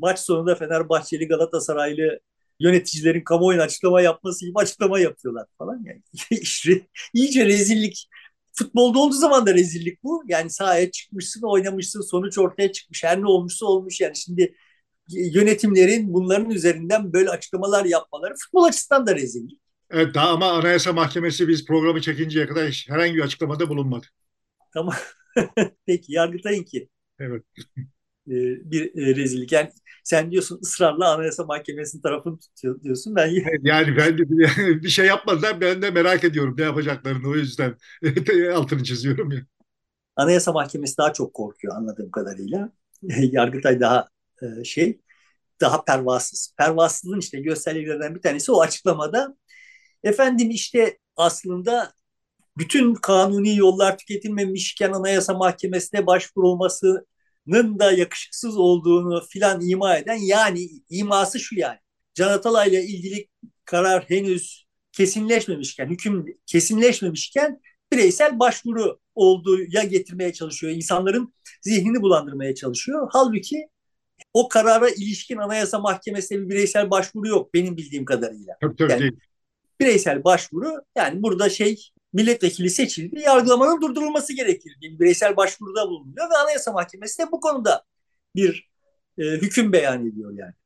maç sonunda Fenerbahçeli Galatasaraylı yöneticilerin kamuoyuna açıklama yapması gibi açıklama yapıyorlar falan. Yani iyice rezillik. Futbolda olduğu zaman da rezillik bu. Yani sahaya çıkmışsın, oynamışsın, sonuç ortaya çıkmış. Her ne olmuşsa olmuş yani. Şimdi yönetimlerin bunların üzerinden böyle açıklamalar yapmaları futbol açısından da rezillik. Evet daha ama Anayasa Mahkemesi biz programı çekinceye kadar hiç herhangi bir açıklamada bulunmadı. Tamam. Peki Yargıtay'ın ki. Evet. Ee, bir e, rezillik. Yani sen diyorsun ısrarla Anayasa Mahkemesi'nin tarafını tutuyor diyorsun. Ben yani ben de bir şey yapmadılar. Ben de merak ediyorum ne yapacaklarını o yüzden altını çiziyorum ya. Anayasa Mahkemesi daha çok korkuyor anladığım kadarıyla. Yargıtay daha e, şey daha pervasız. Pervasızlığın işte göstergelerinden bir tanesi o açıklamada efendim işte aslında bütün kanuni yollar tüketilmemişken Anayasa Mahkemesi'ne başvurulması da yakışıksız olduğunu filan ima eden yani iması şu yani. Can Atalay'la ilgili karar henüz kesinleşmemişken, hüküm kesinleşmemişken bireysel başvuru olduğu ya getirmeye çalışıyor. insanların zihnini bulandırmaya çalışıyor. Halbuki o karara ilişkin Anayasa Mahkemesi'ne bir bireysel başvuru yok benim bildiğim kadarıyla. Tabii, tabii yani, değil. Bireysel başvuru yani burada şey milletvekili seçildi, yargılamanın durdurulması gerekir diye bireysel başvuruda bulunuyor ve Anayasa Mahkemesi de bu konuda bir e, hüküm beyan ediyor yani.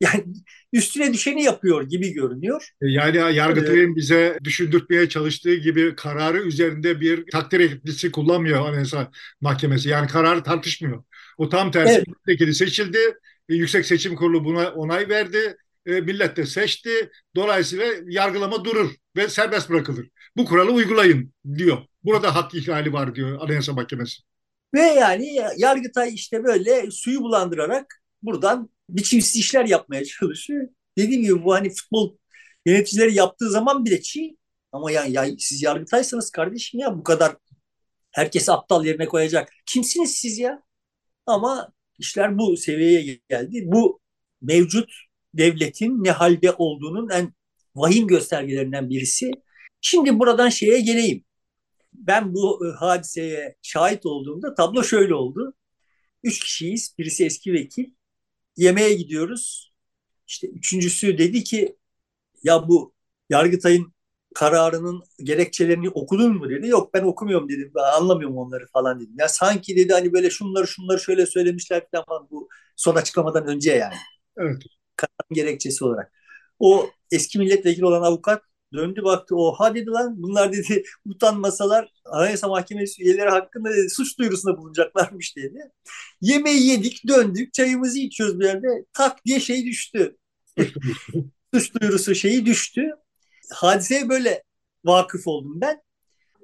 Yani üstüne düşeni yapıyor gibi görünüyor. E, yani Yargıtay'ın ee, bize düşündürtmeye çalıştığı gibi kararı üzerinde bir takdir etkisi kullanmıyor Anayasa Mahkemesi. Yani kararı tartışmıyor. O tam tersi evet. seçildi E, Yüksek Seçim Kurulu buna onay verdi. E, millet de seçti. Dolayısıyla yargılama durur ve serbest bırakılır. Bu kuralı uygulayın diyor. Burada hak ihlali var diyor Anayasa Mahkemesi. Ve yani Yargıtay işte böyle suyu bulandırarak buradan biçimsiz işler yapmaya çalışıyor. Dediğim gibi bu hani futbol yöneticileri yaptığı zaman bile çiğ. Ama yani ya siz Yargıtaysanız kardeşim ya bu kadar herkesi aptal yerine koyacak. Kimsiniz siz ya? Ama işler bu seviyeye geldi. Bu mevcut devletin ne halde olduğunun en vahim göstergelerinden birisi. Şimdi buradan şeye geleyim. Ben bu e, hadiseye şahit olduğumda tablo şöyle oldu. Üç kişiyiz. Birisi eski vekil. Yemeğe gidiyoruz. İşte üçüncüsü dedi ki ya bu Yargıtay'ın kararının gerekçelerini okudun mu dedi. Yok ben okumuyorum dedim. Ben anlamıyorum onları falan dedim. Ya sanki dedi hani böyle şunları şunları şöyle söylemişler falan bu son açıklamadan önce yani. Evet. Kararın gerekçesi olarak. O eski milletvekili olan avukat döndü baktı. Oha dedi lan bunlar dedi utanmasalar Anayasa Mahkemesi üyeleri hakkında dedi, suç duyurusunda bulunacaklarmış dedi. Yemeği yedik döndük çayımızı içiyoruz bir yerde tak diye şey düştü. suç duyurusu şeyi düştü hadiseye böyle vakıf oldum ben.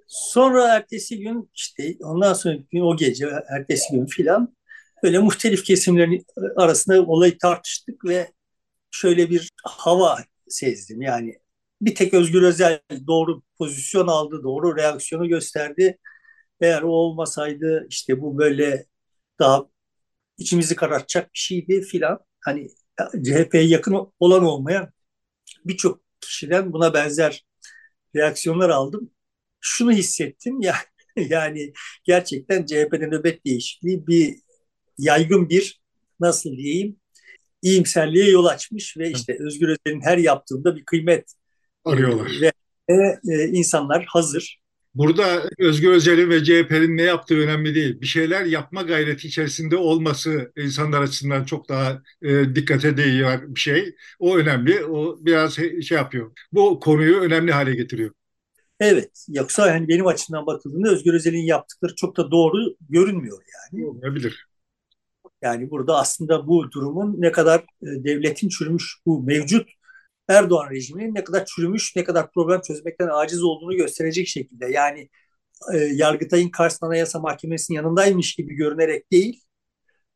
Sonra ertesi gün işte ondan sonra gün o gece ertesi gün filan böyle muhtelif kesimlerin arasında olayı tartıştık ve şöyle bir hava sezdim. Yani bir tek Özgür Özel doğru pozisyon aldı, doğru reaksiyonu gösterdi. Eğer o olmasaydı işte bu böyle daha içimizi karartacak bir şeydi filan. Hani CHP'ye yakın olan olmayan birçok kişiden buna benzer reaksiyonlar aldım. Şunu hissettim ya yani gerçekten CHP'de nöbet değişikliği bir yaygın bir nasıl diyeyim iyimserliğe yol açmış ve işte Özgür Özel'in her yaptığında bir kıymet arıyorlar. Ve e, insanlar hazır. Burada Özgür Özel'in ve CHP'nin ne yaptığı önemli değil. Bir şeyler yapma gayreti içerisinde olması insanlar açısından çok daha e, dikkate değiyor bir şey. O önemli. O biraz şey yapıyor. Bu konuyu önemli hale getiriyor. Evet. Yoksa yani benim açımdan bakıldığında Özgür Özel'in yaptıkları çok da doğru görünmüyor yani. Olabilir. Yani burada aslında bu durumun ne kadar e, devletin çürümüş bu mevcut Erdoğan rejiminin ne kadar çürümüş, ne kadar problem çözmekten aciz olduğunu gösterecek şekilde. Yani e, Yargıtay'ın karşısında Anayasa Mahkemesi'nin yanındaymış gibi görünerek değil,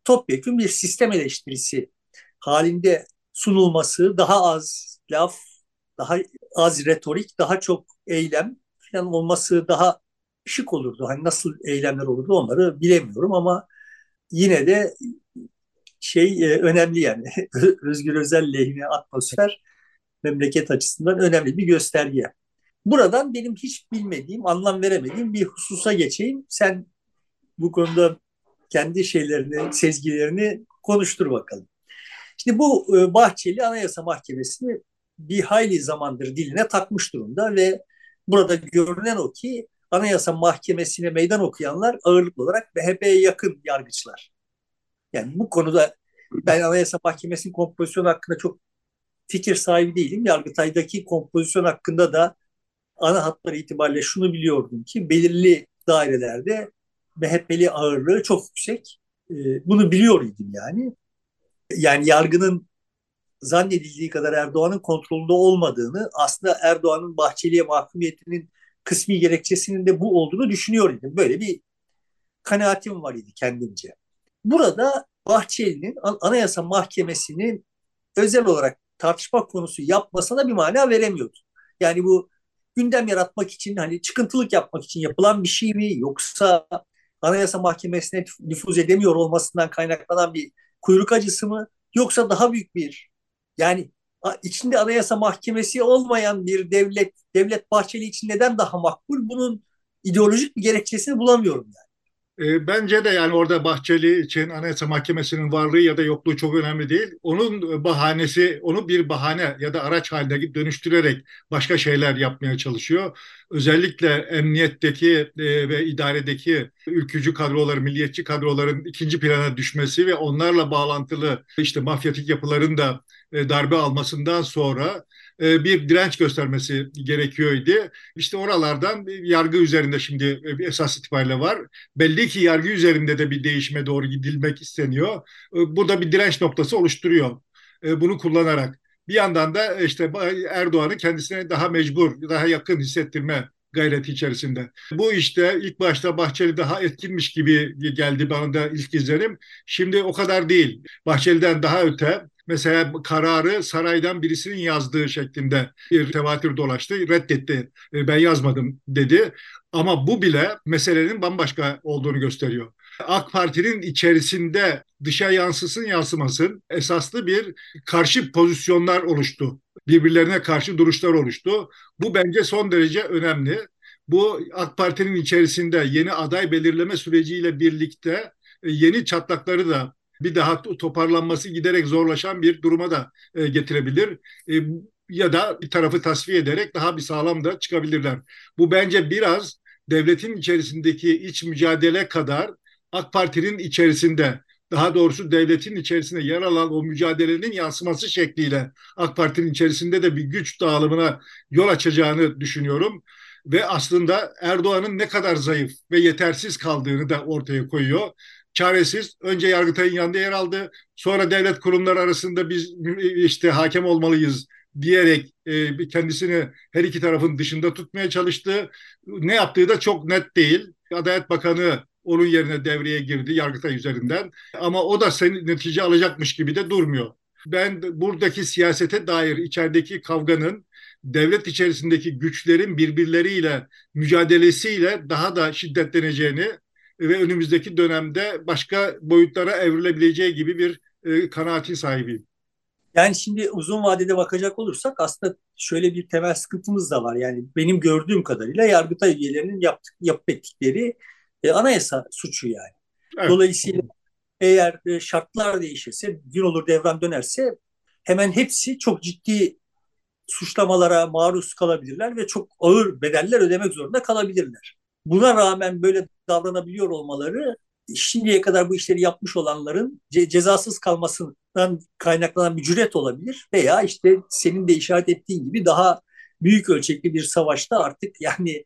topyekun bir sistem eleştirisi halinde sunulması, daha az laf, daha az retorik, daha çok eylem falan olması daha şık olurdu. Hani nasıl eylemler olurdu onları bilemiyorum ama yine de şey e, önemli yani Özgür Özel lehine atmosfer memleket açısından önemli bir gösterge. Buradan benim hiç bilmediğim, anlam veremediğim bir hususa geçeyim. Sen bu konuda kendi şeylerini, sezgilerini konuştur bakalım. Şimdi bu e, Bahçeli Anayasa Mahkemesi'ni bir hayli zamandır diline takmış durumda ve burada görünen o ki Anayasa Mahkemesi'ne meydan okuyanlar ağırlıklı olarak MHP'ye yakın yargıçlar. Yani bu konuda ben Anayasa Mahkemesi'nin kompozisyonu hakkında çok fikir sahibi değilim. Yargıtay'daki kompozisyon hakkında da ana hatları itibariyle şunu biliyordum ki belirli dairelerde MHP'li ağırlığı çok yüksek. Ee, bunu biliyor idim yani. Yani yargının zannedildiği kadar Erdoğan'ın kontrolünde olmadığını, aslında Erdoğan'ın Bahçeli'ye mahkumiyetinin kısmi gerekçesinin de bu olduğunu düşünüyor idim. Böyle bir kanaatim var idi kendimce. Burada Bahçeli'nin Anayasa Mahkemesi'nin özel olarak tartışma konusu yapmasına bir mana veremiyordu. Yani bu gündem yaratmak için hani çıkıntılık yapmak için yapılan bir şey mi yoksa Anayasa Mahkemesi'ne nüfuz edemiyor olmasından kaynaklanan bir kuyruk acısı mı yoksa daha büyük bir yani içinde Anayasa Mahkemesi olmayan bir devlet Devlet Bahçeli için neden daha makbul bunun ideolojik bir gerekçesini bulamıyorum yani. E, bence de yani orada Bahçeli için Anayasa Mahkemesi'nin varlığı ya da yokluğu çok önemli değil. Onun bahanesi, onu bir bahane ya da araç haline dönüştürerek başka şeyler yapmaya çalışıyor. Özellikle emniyetteki e, ve idaredeki ülkücü kadroları, milliyetçi kadroların ikinci plana düşmesi ve onlarla bağlantılı işte mafyatik yapıların da e, darbe almasından sonra e, bir direnç göstermesi gerekiyordu. İşte oralardan yargı üzerinde şimdi e, esas itibariyle var. Belli ki yargı üzerinde de bir değişime doğru gidilmek isteniyor. Burada bir direnç noktası oluşturuyor bunu kullanarak. Bir yandan da işte Erdoğan'ı kendisine daha mecbur, daha yakın hissettirme gayreti içerisinde. Bu işte ilk başta Bahçeli daha etkinmiş gibi geldi bana da ilk izlenim. Şimdi o kadar değil. Bahçeli'den daha öte mesela kararı saraydan birisinin yazdığı şeklinde bir tevatür dolaştı. Reddetti. E, ben yazmadım dedi. Ama bu bile meselenin bambaşka olduğunu gösteriyor. AK Parti'nin içerisinde dışa yansısın yansımasın esaslı bir karşı pozisyonlar oluştu. Birbirlerine karşı duruşlar oluştu. Bu bence son derece önemli. Bu AK Parti'nin içerisinde yeni aday belirleme süreciyle birlikte e, yeni çatlakları da bir daha toparlanması giderek zorlaşan bir duruma da e, getirebilir. E, ya da bir tarafı tasfiye ederek daha bir sağlam da çıkabilirler. Bu bence biraz devletin içerisindeki iç mücadele kadar AK Parti'nin içerisinde daha doğrusu devletin içerisinde yer alan o mücadelenin yansıması şekliyle AK Parti'nin içerisinde de bir güç dağılımına yol açacağını düşünüyorum. Ve aslında Erdoğan'ın ne kadar zayıf ve yetersiz kaldığını da ortaya koyuyor. Çaresiz önce Yargıtay'ın yanında yer aldı. Sonra devlet kurumları arasında biz işte hakem olmalıyız diyerek e, kendisini her iki tarafın dışında tutmaya çalıştı. Ne yaptığı da çok net değil. Adalet Bakanı onun yerine devreye girdi Yargıtay üzerinden. Ama o da seni netice alacakmış gibi de durmuyor. Ben buradaki siyasete dair içerideki kavganın devlet içerisindeki güçlerin birbirleriyle mücadelesiyle daha da şiddetleneceğini ve önümüzdeki dönemde başka boyutlara evrilebileceği gibi bir e, kanaatin sahibiyim. Yani şimdi uzun vadede bakacak olursak aslında şöyle bir temel sıkıntımız da var. Yani benim gördüğüm kadarıyla Yargıtay üyelerinin yaptık, yapıp ettikleri e, anayasa suçu yani. Evet. Dolayısıyla eğer e, şartlar değişirse, gün olur devran dönerse hemen hepsi çok ciddi suçlamalara maruz kalabilirler ve çok ağır bedeller ödemek zorunda kalabilirler. Buna rağmen böyle davranabiliyor olmaları şimdiye kadar bu işleri yapmış olanların ce- cezasız kalmasından kaynaklanan bir cüret olabilir veya işte senin de işaret ettiğin gibi daha büyük ölçekli bir savaşta artık yani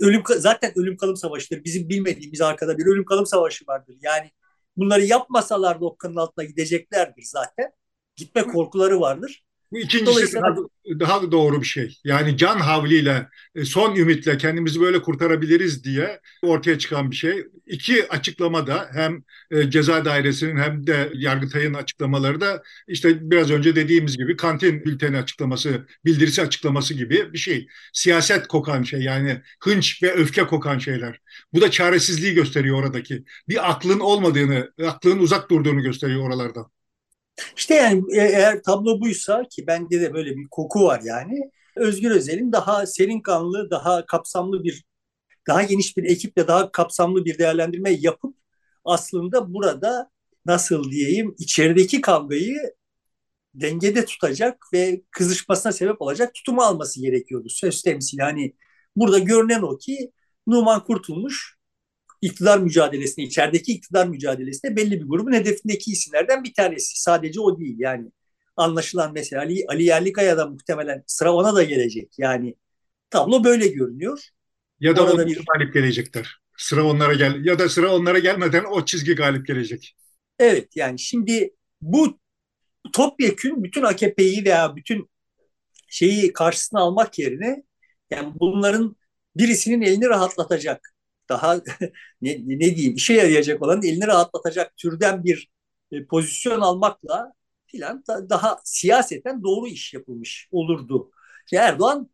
ölüm zaten ölüm kalım savaşıdır. Bizim bilmediğimiz arkada bir ölüm kalım savaşı vardır. Yani bunları yapmasalar da okkanın altına gideceklerdir zaten. Gitme korkuları vardır. Bu ikincisi daha, daha doğru bir şey. Yani can havliyle, e, son ümitle kendimizi böyle kurtarabiliriz diye ortaya çıkan bir şey. İki açıklama da hem e, ceza dairesinin hem de Yargıtay'ın açıklamaları da işte biraz önce dediğimiz gibi kantin bülteni açıklaması, bildirisi açıklaması gibi bir şey. Siyaset kokan şey yani hınç ve öfke kokan şeyler. Bu da çaresizliği gösteriyor oradaki. Bir aklın olmadığını, aklın uzak durduğunu gösteriyor oralardan. İşte yani e, eğer tablo buysa ki bende de böyle bir koku var yani. Özgür Özel'in daha serin kanlı, daha kapsamlı bir, daha geniş bir ekiple daha kapsamlı bir değerlendirme yapıp aslında burada nasıl diyeyim içerideki kavgayı dengede tutacak ve kızışmasına sebep olacak tutumu alması gerekiyordu söz temsili. Hani burada görünen o ki Numan Kurtulmuş iktidar mücadelesinde, içerideki iktidar mücadelesinde belli bir grubun hedefindeki isimlerden bir tanesi. Sadece o değil yani. Anlaşılan mesela Ali, Ali Yerlikaya da muhtemelen sıra ona da gelecek. Yani tablo böyle görünüyor. Ya da Orada bir galip gelecekler. Sıra onlara gel ya da sıra onlara gelmeden o çizgi galip gelecek. Evet yani şimdi bu topyekün bütün AKP'yi veya bütün şeyi karşısına almak yerine yani bunların birisinin elini rahatlatacak daha ne, ne diyeyim işe yarayacak olan elini rahatlatacak türden bir e, pozisyon almakla filan da, daha siyaseten doğru iş yapılmış olurdu. İşte Erdoğan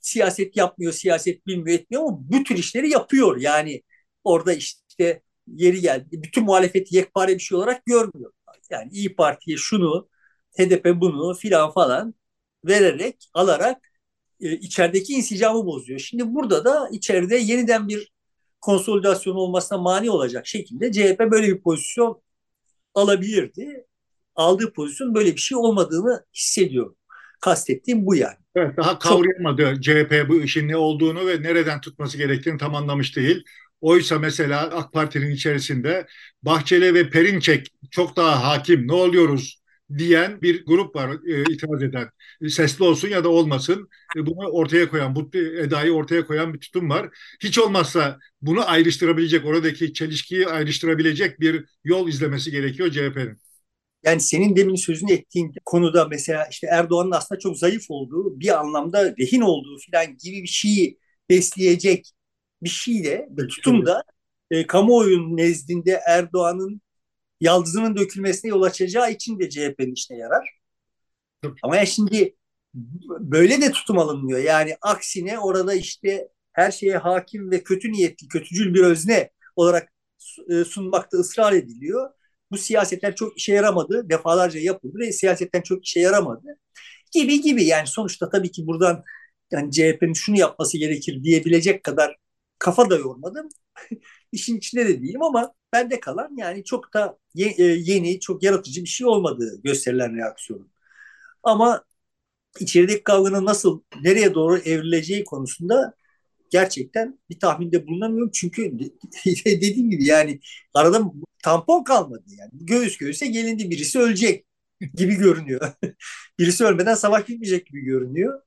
siyaset yapmıyor, siyaset bilmiyor etmiyor ama bu tür işleri yapıyor. Yani orada işte yeri geldi. Bütün muhalefeti yekpare bir şey olarak görmüyor. Yani İyi Parti'ye şunu, HDP bunu filan falan vererek, alarak e, içerideki insicamı bozuyor. Şimdi burada da içeride yeniden bir konsolidasyon olmasına mani olacak şekilde CHP böyle bir pozisyon alabilirdi. Aldığı pozisyon böyle bir şey olmadığını hissediyorum. Kastettiğim bu yani. Evet, daha kavrayamadı Çok... CHP bu işin ne olduğunu ve nereden tutması gerektiğini tam anlamış değil. Oysa mesela AK Parti'nin içerisinde Bahçeli ve Perinçek çok daha hakim. Ne oluyoruz diyen bir grup var e, itiraz eden. Sesli olsun ya da olmasın e, bunu ortaya koyan, bu edayı ortaya koyan bir tutum var. Hiç olmazsa bunu ayrıştırabilecek, oradaki çelişkiyi ayrıştırabilecek bir yol izlemesi gerekiyor CHP'nin. Yani senin demin sözünü ettiğin konuda mesela işte Erdoğan'ın aslında çok zayıf olduğu, bir anlamda rehin olduğu falan gibi bir şeyi besleyecek bir şeyle, bir tutumda e, kamuoyunun nezdinde Erdoğan'ın yaldızının dökülmesine yol açacağı için de CHP'nin işine yarar. Ama ya şimdi böyle de tutum alınmıyor. Yani aksine orada işte her şeye hakim ve kötü niyetli, kötücül bir özne olarak e, sunmakta ısrar ediliyor. Bu siyasetler çok işe yaramadı. Defalarca yapıldı ve siyasetten çok işe yaramadı. Gibi gibi yani sonuçta tabii ki buradan yani CHP'nin şunu yapması gerekir diyebilecek kadar kafa da yormadım. İşin içinde de değilim ama bende kalan yani çok da e, yeni, çok yaratıcı bir şey olmadığı gösterilen reaksiyonun. Ama içerideki kavganın nasıl, nereye doğru evrileceği konusunda gerçekten bir tahminde bulunamıyorum. Çünkü dediğim gibi yani arada tampon kalmadı yani. Göğüs göğüse gelindi birisi ölecek gibi görünüyor. birisi ölmeden savaş bitmeyecek gibi görünüyor.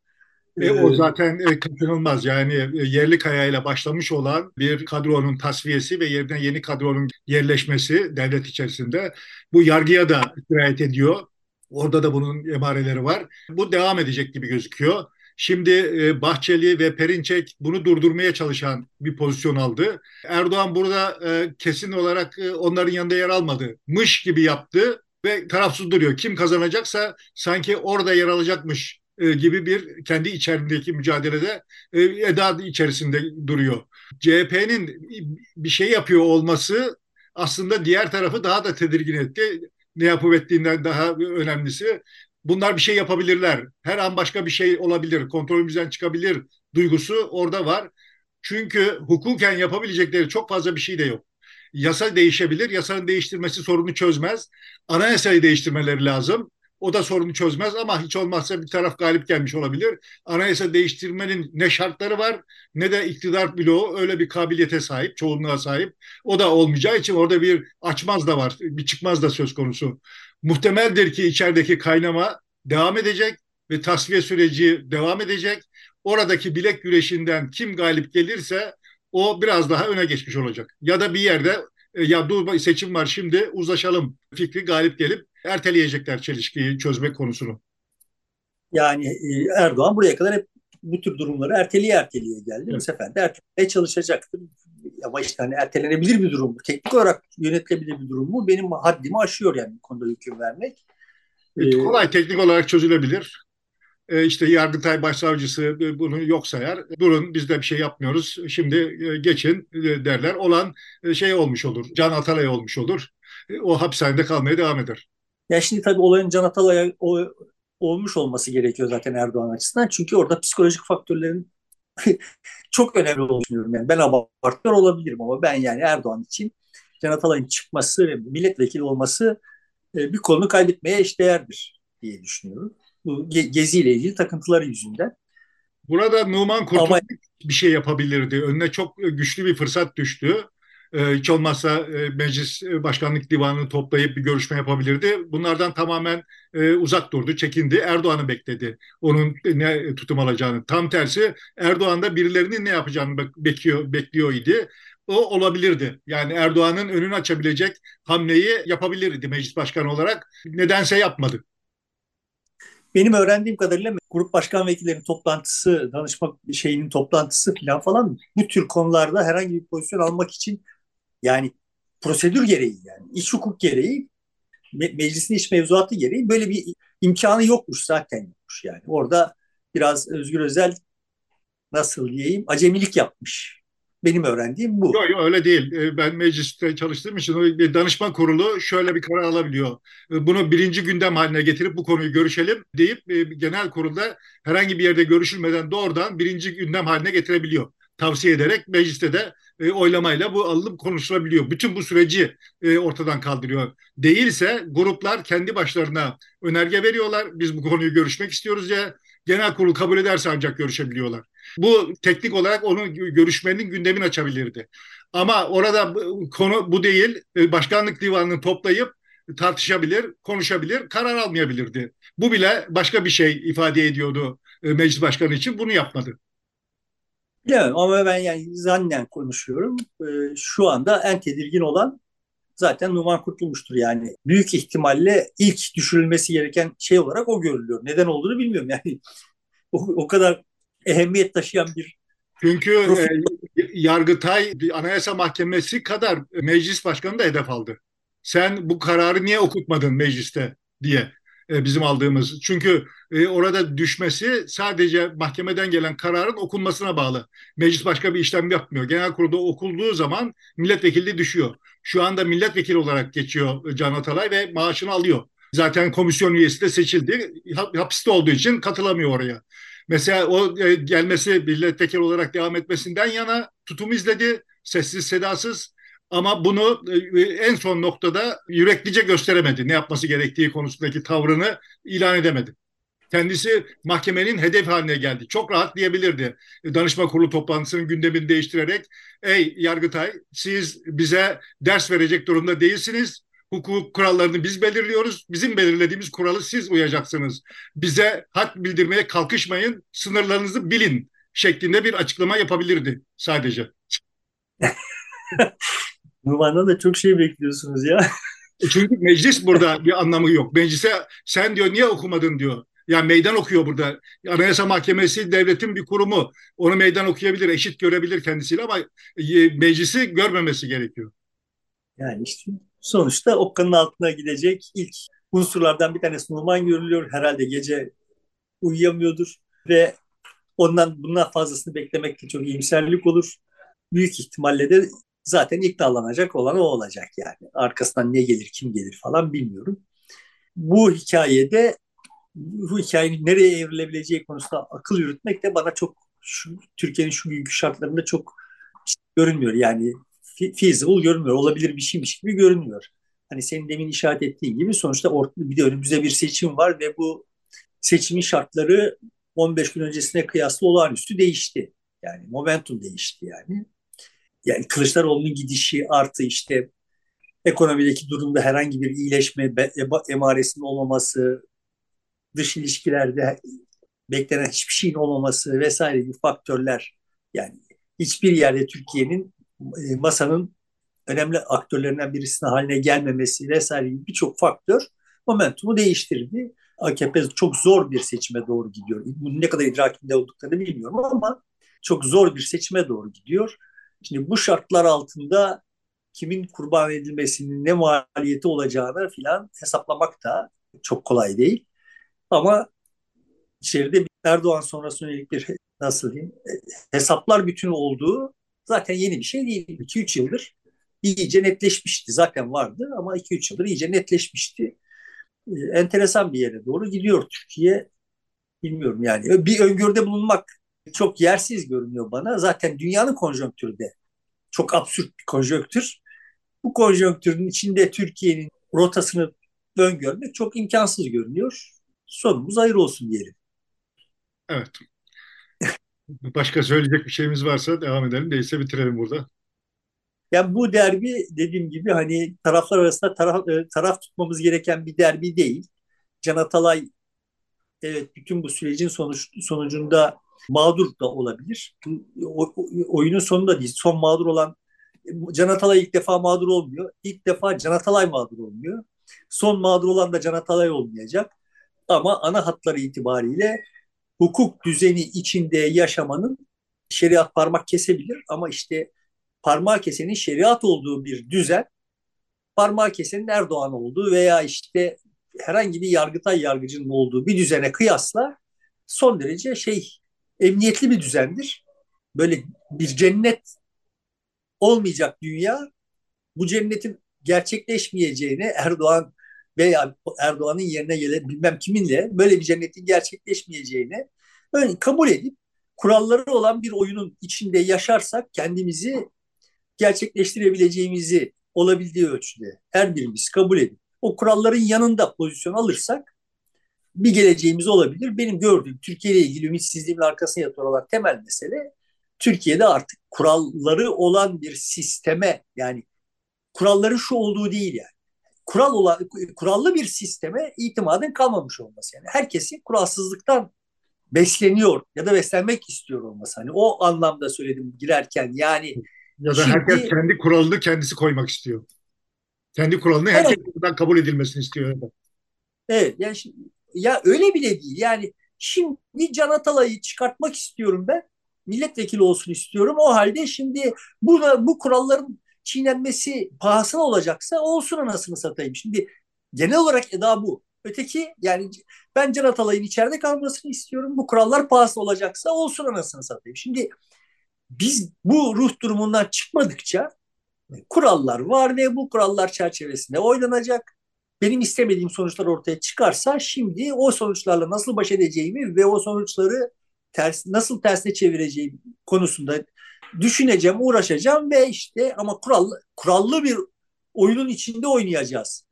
E, o zaten e, kaçınılmaz. Yani e, yerli kayayla başlamış olan bir kadronun tasfiyesi ve yerine yeni kadronun yerleşmesi devlet içerisinde bu yargıya da sirayet ediyor. Orada da bunun emareleri var. Bu devam edecek gibi gözüküyor. Şimdi e, Bahçeli ve Perinçek bunu durdurmaya çalışan bir pozisyon aldı. Erdoğan burada e, kesin olarak e, onların yanında yer almadı. Mış gibi yaptı ve tarafsız duruyor. Kim kazanacaksa sanki orada yer alacakmış e, gibi bir kendi içerisindeki mücadelede e, eda içerisinde duruyor. CHP'nin bir şey yapıyor olması aslında diğer tarafı daha da tedirgin etti. Ne yapıp ettiğinden daha önemlisi bunlar bir şey yapabilirler. Her an başka bir şey olabilir, kontrolümüzden çıkabilir duygusu orada var. Çünkü hukuken yapabilecekleri çok fazla bir şey de yok. Yasa değişebilir, yasanın değiştirmesi sorunu çözmez. Anayasayı değiştirmeleri lazım. O da sorunu çözmez ama hiç olmazsa bir taraf galip gelmiş olabilir. Anayasa değiştirmenin ne şartları var ne de iktidar bloğu öyle bir kabiliyete sahip, çoğunluğa sahip. O da olmayacağı için orada bir açmaz da var, bir çıkmaz da söz konusu. Muhtemeldir ki içerideki kaynama devam edecek ve tasfiye süreci devam edecek. Oradaki bilek güreşinden kim galip gelirse o biraz daha öne geçmiş olacak. Ya da bir yerde ya dur seçim var şimdi uzlaşalım fikri galip gelip erteleyecekler çelişkiyi çözmek konusunu. Yani e, Erdoğan buraya kadar hep bu tür durumları erteleye erteleye geldi. Evet. Bu sefer de ertelemeye çalışacaktır. Ama işte hani ertelenebilir bir durum mu? Teknik olarak yönetilebilir bir durum mu? Benim haddimi aşıyor yani bu konuda hüküm vermek. Evet, kolay teknik olarak çözülebilir. Ee, işte Yargıtay Başsavcısı bunu yok sayar. Durun biz de bir şey yapmıyoruz. Şimdi e, geçin e, derler. Olan e, şey olmuş olur. Can Atalay olmuş olur. O hapishanede kalmaya devam eder. Ya şimdi tabii olayın Can Atalay'a olmuş olması gerekiyor zaten Erdoğan açısından. Çünkü orada psikolojik faktörlerin çok önemli olduğunu düşünüyorum. Yani ben abartıyor olabilirim ama ben yani Erdoğan için Can Atalay'ın çıkması ve milletvekili olması bir kolunu kaybetmeye eşdeğerdir diye düşünüyorum bu geziyle ilgili takıntıları yüzünden. Burada Numan Kurtulmuş Ama... bir şey yapabilirdi. Önüne çok güçlü bir fırsat düştü. Ee, hiç olmazsa e, meclis e, başkanlık divanını toplayıp bir görüşme yapabilirdi. Bunlardan tamamen e, uzak durdu, çekindi. Erdoğan'ı bekledi. Onun ne tutum alacağını. Tam tersi Erdoğan da birilerinin ne yapacağını bekliyor, bekliyor idi. O olabilirdi. Yani Erdoğan'ın önünü açabilecek hamleyi yapabilirdi meclis başkanı olarak. Nedense yapmadı. Benim öğrendiğim kadarıyla grup başkan vekillerinin toplantısı, danışma şeyinin toplantısı falan falan bu tür konularda herhangi bir pozisyon almak için yani prosedür gereği yani iç hukuk gereği me- meclisin iç mevzuatı gereği böyle bir imkanı yokmuş zaten yokmuş yani. Orada biraz Özgür Özel nasıl diyeyim acemilik yapmış. Benim öğrendiğim bu. Yok yok öyle değil. Ee, ben mecliste çalıştığım için bir danışma kurulu şöyle bir karar alabiliyor. Ee, bunu birinci gündem haline getirip bu konuyu görüşelim deyip e, genel kurulda herhangi bir yerde görüşülmeden doğrudan birinci gündem haline getirebiliyor. Tavsiye ederek mecliste de e, oylamayla bu alınıp konuşulabiliyor. Bütün bu süreci e, ortadan kaldırıyor. Değilse gruplar kendi başlarına önerge veriyorlar. Biz bu konuyu görüşmek istiyoruz ya genel kurul kabul ederse ancak görüşebiliyorlar. Bu teknik olarak onun görüşmenin gündemin açabilirdi. Ama orada konu bu değil. E, başkanlık divanını toplayıp tartışabilir, konuşabilir, karar almayabilirdi. Bu bile başka bir şey ifade ediyordu e, meclis başkanı için. Bunu yapmadı. Evet ama ben yani zannen konuşuyorum. Ee, şu anda en tedirgin olan zaten Numan Kurtulmuş'tur yani. Büyük ihtimalle ilk düşürülmesi gereken şey olarak o görülüyor. Neden olduğunu bilmiyorum yani. o, o kadar ehemmiyet taşıyan bir çünkü e, Yargıtay Anayasa Mahkemesi kadar meclis başkanı da hedef aldı. Sen bu kararı niye okutmadın mecliste diye e, bizim aldığımız. Çünkü e, orada düşmesi sadece mahkemeden gelen kararın okunmasına bağlı. Meclis başka bir işlem yapmıyor. Genel kurulda okulduğu zaman milletvekilliği düşüyor. Şu anda milletvekili olarak geçiyor Can Atalay ve maaşını alıyor. Zaten komisyon üyesi de seçildi. Hapiste olduğu için katılamıyor oraya. Mesela o e, gelmesi milletvekili olarak devam etmesinden yana tutum izledi. Sessiz sedasız ama bunu e, en son noktada yüreklice gösteremedi. Ne yapması gerektiği konusundaki tavrını ilan edemedi. Kendisi mahkemenin hedef haline geldi. Çok rahat diyebilirdi. E, danışma kurulu toplantısının gündemini değiştirerek ey Yargıtay siz bize ders verecek durumda değilsiniz hukuk kurallarını biz belirliyoruz. Bizim belirlediğimiz kuralı siz uyacaksınız. Bize hak bildirmeye kalkışmayın, sınırlarınızı bilin şeklinde bir açıklama yapabilirdi sadece. Numan'dan da çok şey bekliyorsunuz ya. E çünkü meclis burada bir anlamı yok. Meclise sen diyor niye okumadın diyor. Yani meydan okuyor burada. Anayasa Mahkemesi devletin bir kurumu. Onu meydan okuyabilir, eşit görebilir kendisiyle ama e, meclisi görmemesi gerekiyor. Yani işte sonuçta okkanın altına gidecek ilk unsurlardan bir tanesi Numan görülüyor. Herhalde gece uyuyamıyordur ve ondan bundan fazlasını beklemek de çok iyimserlik olur. Büyük ihtimalle de zaten iknalanacak olan o olacak yani. Arkasından ne gelir, kim gelir falan bilmiyorum. Bu hikayede bu hikayenin nereye evrilebileceği konusunda akıl yürütmek de bana çok şu, Türkiye'nin şu günkü şartlarında çok görünmüyor. Yani feasible görünmüyor. Olabilir bir şeymiş gibi görünmüyor. Hani senin demin işaret ettiğin gibi sonuçta ortada bir de önümüzde bir seçim var ve bu seçimin şartları 15 gün öncesine kıyasla olağanüstü değişti. Yani momentum değişti yani. Yani Kılıçdaroğlu'nun gidişi artı işte ekonomideki durumda herhangi bir iyileşme emaresinin olmaması, dış ilişkilerde beklenen hiçbir şeyin olmaması vesaire gibi faktörler yani hiçbir yerde Türkiye'nin masanın önemli aktörlerinden birisine haline gelmemesi vesaire gibi birçok faktör momentumu değiştirdi. AKP çok zor bir seçime doğru gidiyor. Bunun ne kadar idrakinde olduklarını bilmiyorum ama çok zor bir seçime doğru gidiyor. Şimdi bu şartlar altında kimin kurban edilmesinin ne maliyeti olacağını filan hesaplamak da çok kolay değil. Ama içeride Erdoğan sonrası yönelik bir nasıl diyeyim hesaplar bütün olduğu zaten yeni bir şey değil. 2-3 yıldır iyice netleşmişti. Zaten vardı ama 2-3 yıldır iyice netleşmişti. Ee, enteresan bir yere doğru gidiyor Türkiye. Bilmiyorum yani. Bir öngörüde bulunmak çok yersiz görünüyor bana. Zaten dünyanın konjonktürü de çok absürt bir konjonktür. Bu konjonktürün içinde Türkiye'nin rotasını öngörmek çok imkansız görünüyor. Sonumuz hayır olsun diyelim. Evet. Başka söyleyecek bir şeyimiz varsa devam edelim. Değilse bitirelim burada. Yani bu derbi dediğim gibi hani taraflar arasında taraf, e, taraf tutmamız gereken bir derbi değil. Can Atalay evet bütün bu sürecin sonuç, sonucunda mağdur da olabilir. O, oyunun sonunda değil. Son mağdur olan Can Atalay ilk defa mağdur olmuyor. İlk defa Can Atalay mağdur olmuyor. Son mağdur olan da Can Atalay olmayacak. Ama ana hatları itibariyle hukuk düzeni içinde yaşamanın şeriat parmak kesebilir ama işte parmağı kesenin şeriat olduğu bir düzen parmağı kesenin Erdoğan olduğu veya işte herhangi bir yargıtay yargıcının olduğu bir düzene kıyasla son derece şey emniyetli bir düzendir. Böyle bir cennet olmayacak dünya bu cennetin gerçekleşmeyeceğini Erdoğan veya Erdoğan'ın yerine gelen bilmem kiminle böyle bir cennetin gerçekleşmeyeceğini böyle kabul edip kuralları olan bir oyunun içinde yaşarsak kendimizi gerçekleştirebileceğimizi olabildiği ölçüde her birimiz kabul edip o kuralların yanında pozisyon alırsak bir geleceğimiz olabilir. Benim gördüğüm Türkiye ile ilgili ümitsizliğimin arkasına yatan olan temel mesele Türkiye'de artık kuralları olan bir sisteme yani kuralları şu olduğu değil yani kural olan kurallı bir sisteme itimadın kalmamış olması yani herkesin kuralsızlıktan besleniyor ya da beslenmek istiyor olması hani o anlamda söyledim girerken yani ya da şimdi, herkes kendi kuralını kendisi koymak istiyor. Kendi kuralını herkes evet. kabul edilmesini istiyor. Evet yani şimdi, ya öyle bile değil yani şimdi Can Atalay'ı çıkartmak istiyorum ben milletvekili olsun istiyorum o halde şimdi bu bu kuralların çiğnenmesi pahasına olacaksa olsun anasını satayım. Şimdi genel olarak eda bu. Öteki yani ben Can Atalay'ın içeride kalmasını istiyorum. Bu kurallar pahası olacaksa olsun anasını satayım. Şimdi biz bu ruh durumundan çıkmadıkça kurallar var ve bu kurallar çerçevesinde oynanacak. Benim istemediğim sonuçlar ortaya çıkarsa şimdi o sonuçlarla nasıl baş edeceğimi ve o sonuçları ters nasıl tersine çevireceğim konusunda düşüneceğim, uğraşacağım ve işte ama kurallı, kurallı bir oyunun içinde oynayacağız.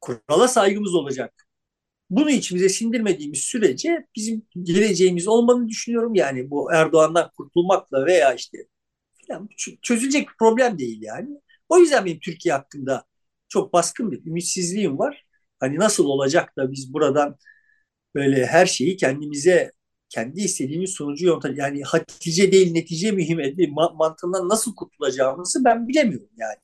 Kurala saygımız olacak. Bunu içimize sindirmediğimiz sürece bizim geleceğimiz olmadığını düşünüyorum. Yani bu Erdoğan'dan kurtulmakla veya işte falan çözülecek bir problem değil yani. O yüzden benim Türkiye hakkında çok baskın bir ümitsizliğim var. Hani nasıl olacak da biz buradan böyle her şeyi kendimize kendi istediğimiz sonucu yöntem yani hatice değil netice mühim mantığından nasıl kurtulacağımızı ben bilemiyorum yani.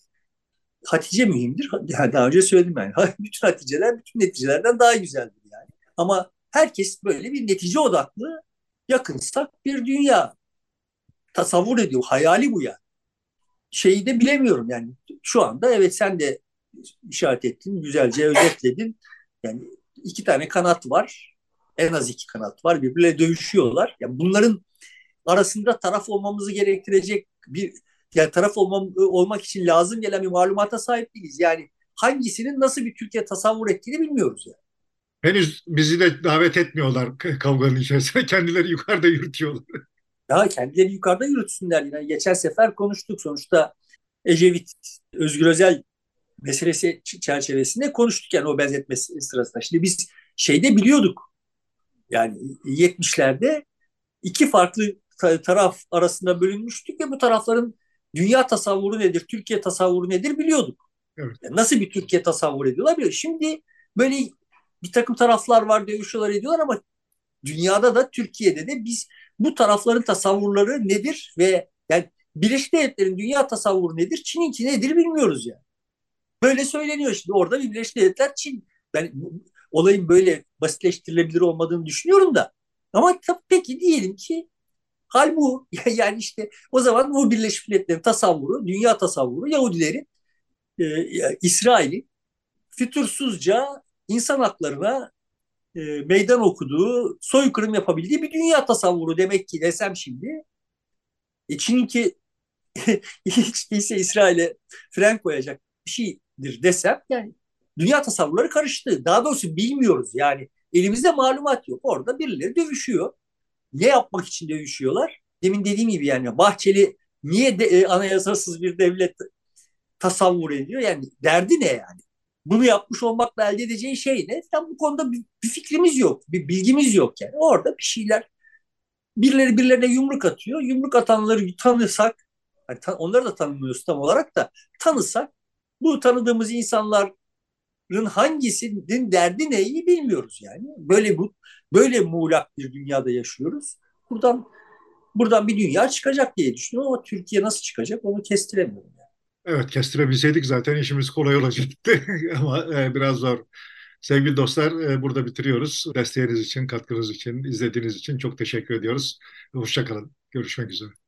Hatice mühimdir. Yani daha önce söyledim yani. Bütün haticeler bütün neticelerden daha güzeldir yani. Ama herkes böyle bir netice odaklı yakınsak bir dünya tasavvur ediyor. Hayali bu yani. Şeyi de bilemiyorum yani. Şu anda evet sen de işaret ettin, güzelce özetledin. Yani iki tane kanat var en az iki kanat var. Birbirle dövüşüyorlar. Yani bunların arasında taraf olmamızı gerektirecek bir yani taraf olmam, olmak için lazım gelen bir malumata sahip değiliz. Yani hangisinin nasıl bir Türkiye tasavvur ettiğini bilmiyoruz yani. Henüz bizi de davet etmiyorlar kavganın içerisine. Kendileri yukarıda yürütüyorlar. Ya kendileri yukarıda yürütsünler. Yani geçen sefer konuştuk. Sonuçta Ecevit, Özgür Özel meselesi çerçevesinde konuştuk yani o benzetmesi sırasında. Şimdi biz şeyde biliyorduk yani 70'lerde iki farklı taraf arasında bölünmüştük ve bu tarafların dünya tasavvuru nedir, Türkiye tasavvuru nedir biliyorduk. Evet. Yani nasıl bir Türkiye tasavvur ediyorlar biliyor. Şimdi böyle bir takım taraflar var dövüşüyorlar ediyorlar ama dünyada da Türkiye'de de biz bu tarafların tasavvurları nedir ve yani Birleşik Devletler'in dünya tasavvuru nedir, Çin'inki nedir bilmiyoruz yani. Böyle söyleniyor şimdi orada bir Birleşik Devletler Çin. Ben olayın böyle basitleştirilebilir olmadığını düşünüyorum da. Ama peki diyelim ki hal bu. Yani işte o zaman bu Birleşmiş Milletler'in tasavvuru, dünya tasavvuru Yahudilerin, e, İsrail'in fütursuzca insan haklarına e, meydan okuduğu, soykırım yapabildiği bir dünya tasavvuru demek ki desem şimdi. E Çin'inki hiç değilse İsrail'e fren koyacak bir şeydir desem yani dünya tasavvurları karıştı. Daha doğrusu bilmiyoruz yani. Elimizde malumat yok. Orada birileri dövüşüyor. Ne yapmak için dövüşüyorlar? Demin dediğim gibi yani Bahçeli niye de, e, anayasasız bir devlet tasavvur ediyor? Yani derdi ne yani? Bunu yapmış olmakla elde edeceği şey ne? Tam bu konuda bir, bir fikrimiz yok, bir bilgimiz yok yani. Orada bir şeyler birileri birilerine yumruk atıyor. Yumruk atanları tanısak, yani tan onları da tanımıyoruz tam olarak da tanısak bu tanıdığımız insanlar hangisinin derdi neyi bilmiyoruz yani. Böyle bu böyle muğlak bir dünyada yaşıyoruz. Buradan buradan bir dünya çıkacak diye düşünüyorum ama Türkiye nasıl çıkacak onu kestiremiyorum. Yani. Evet kestirebilseydik zaten işimiz kolay olacaktı ama e, biraz zor. Sevgili dostlar e, burada bitiriyoruz. Desteğiniz için, katkınız için, izlediğiniz için çok teşekkür ediyoruz. Hoşçakalın. Görüşmek üzere.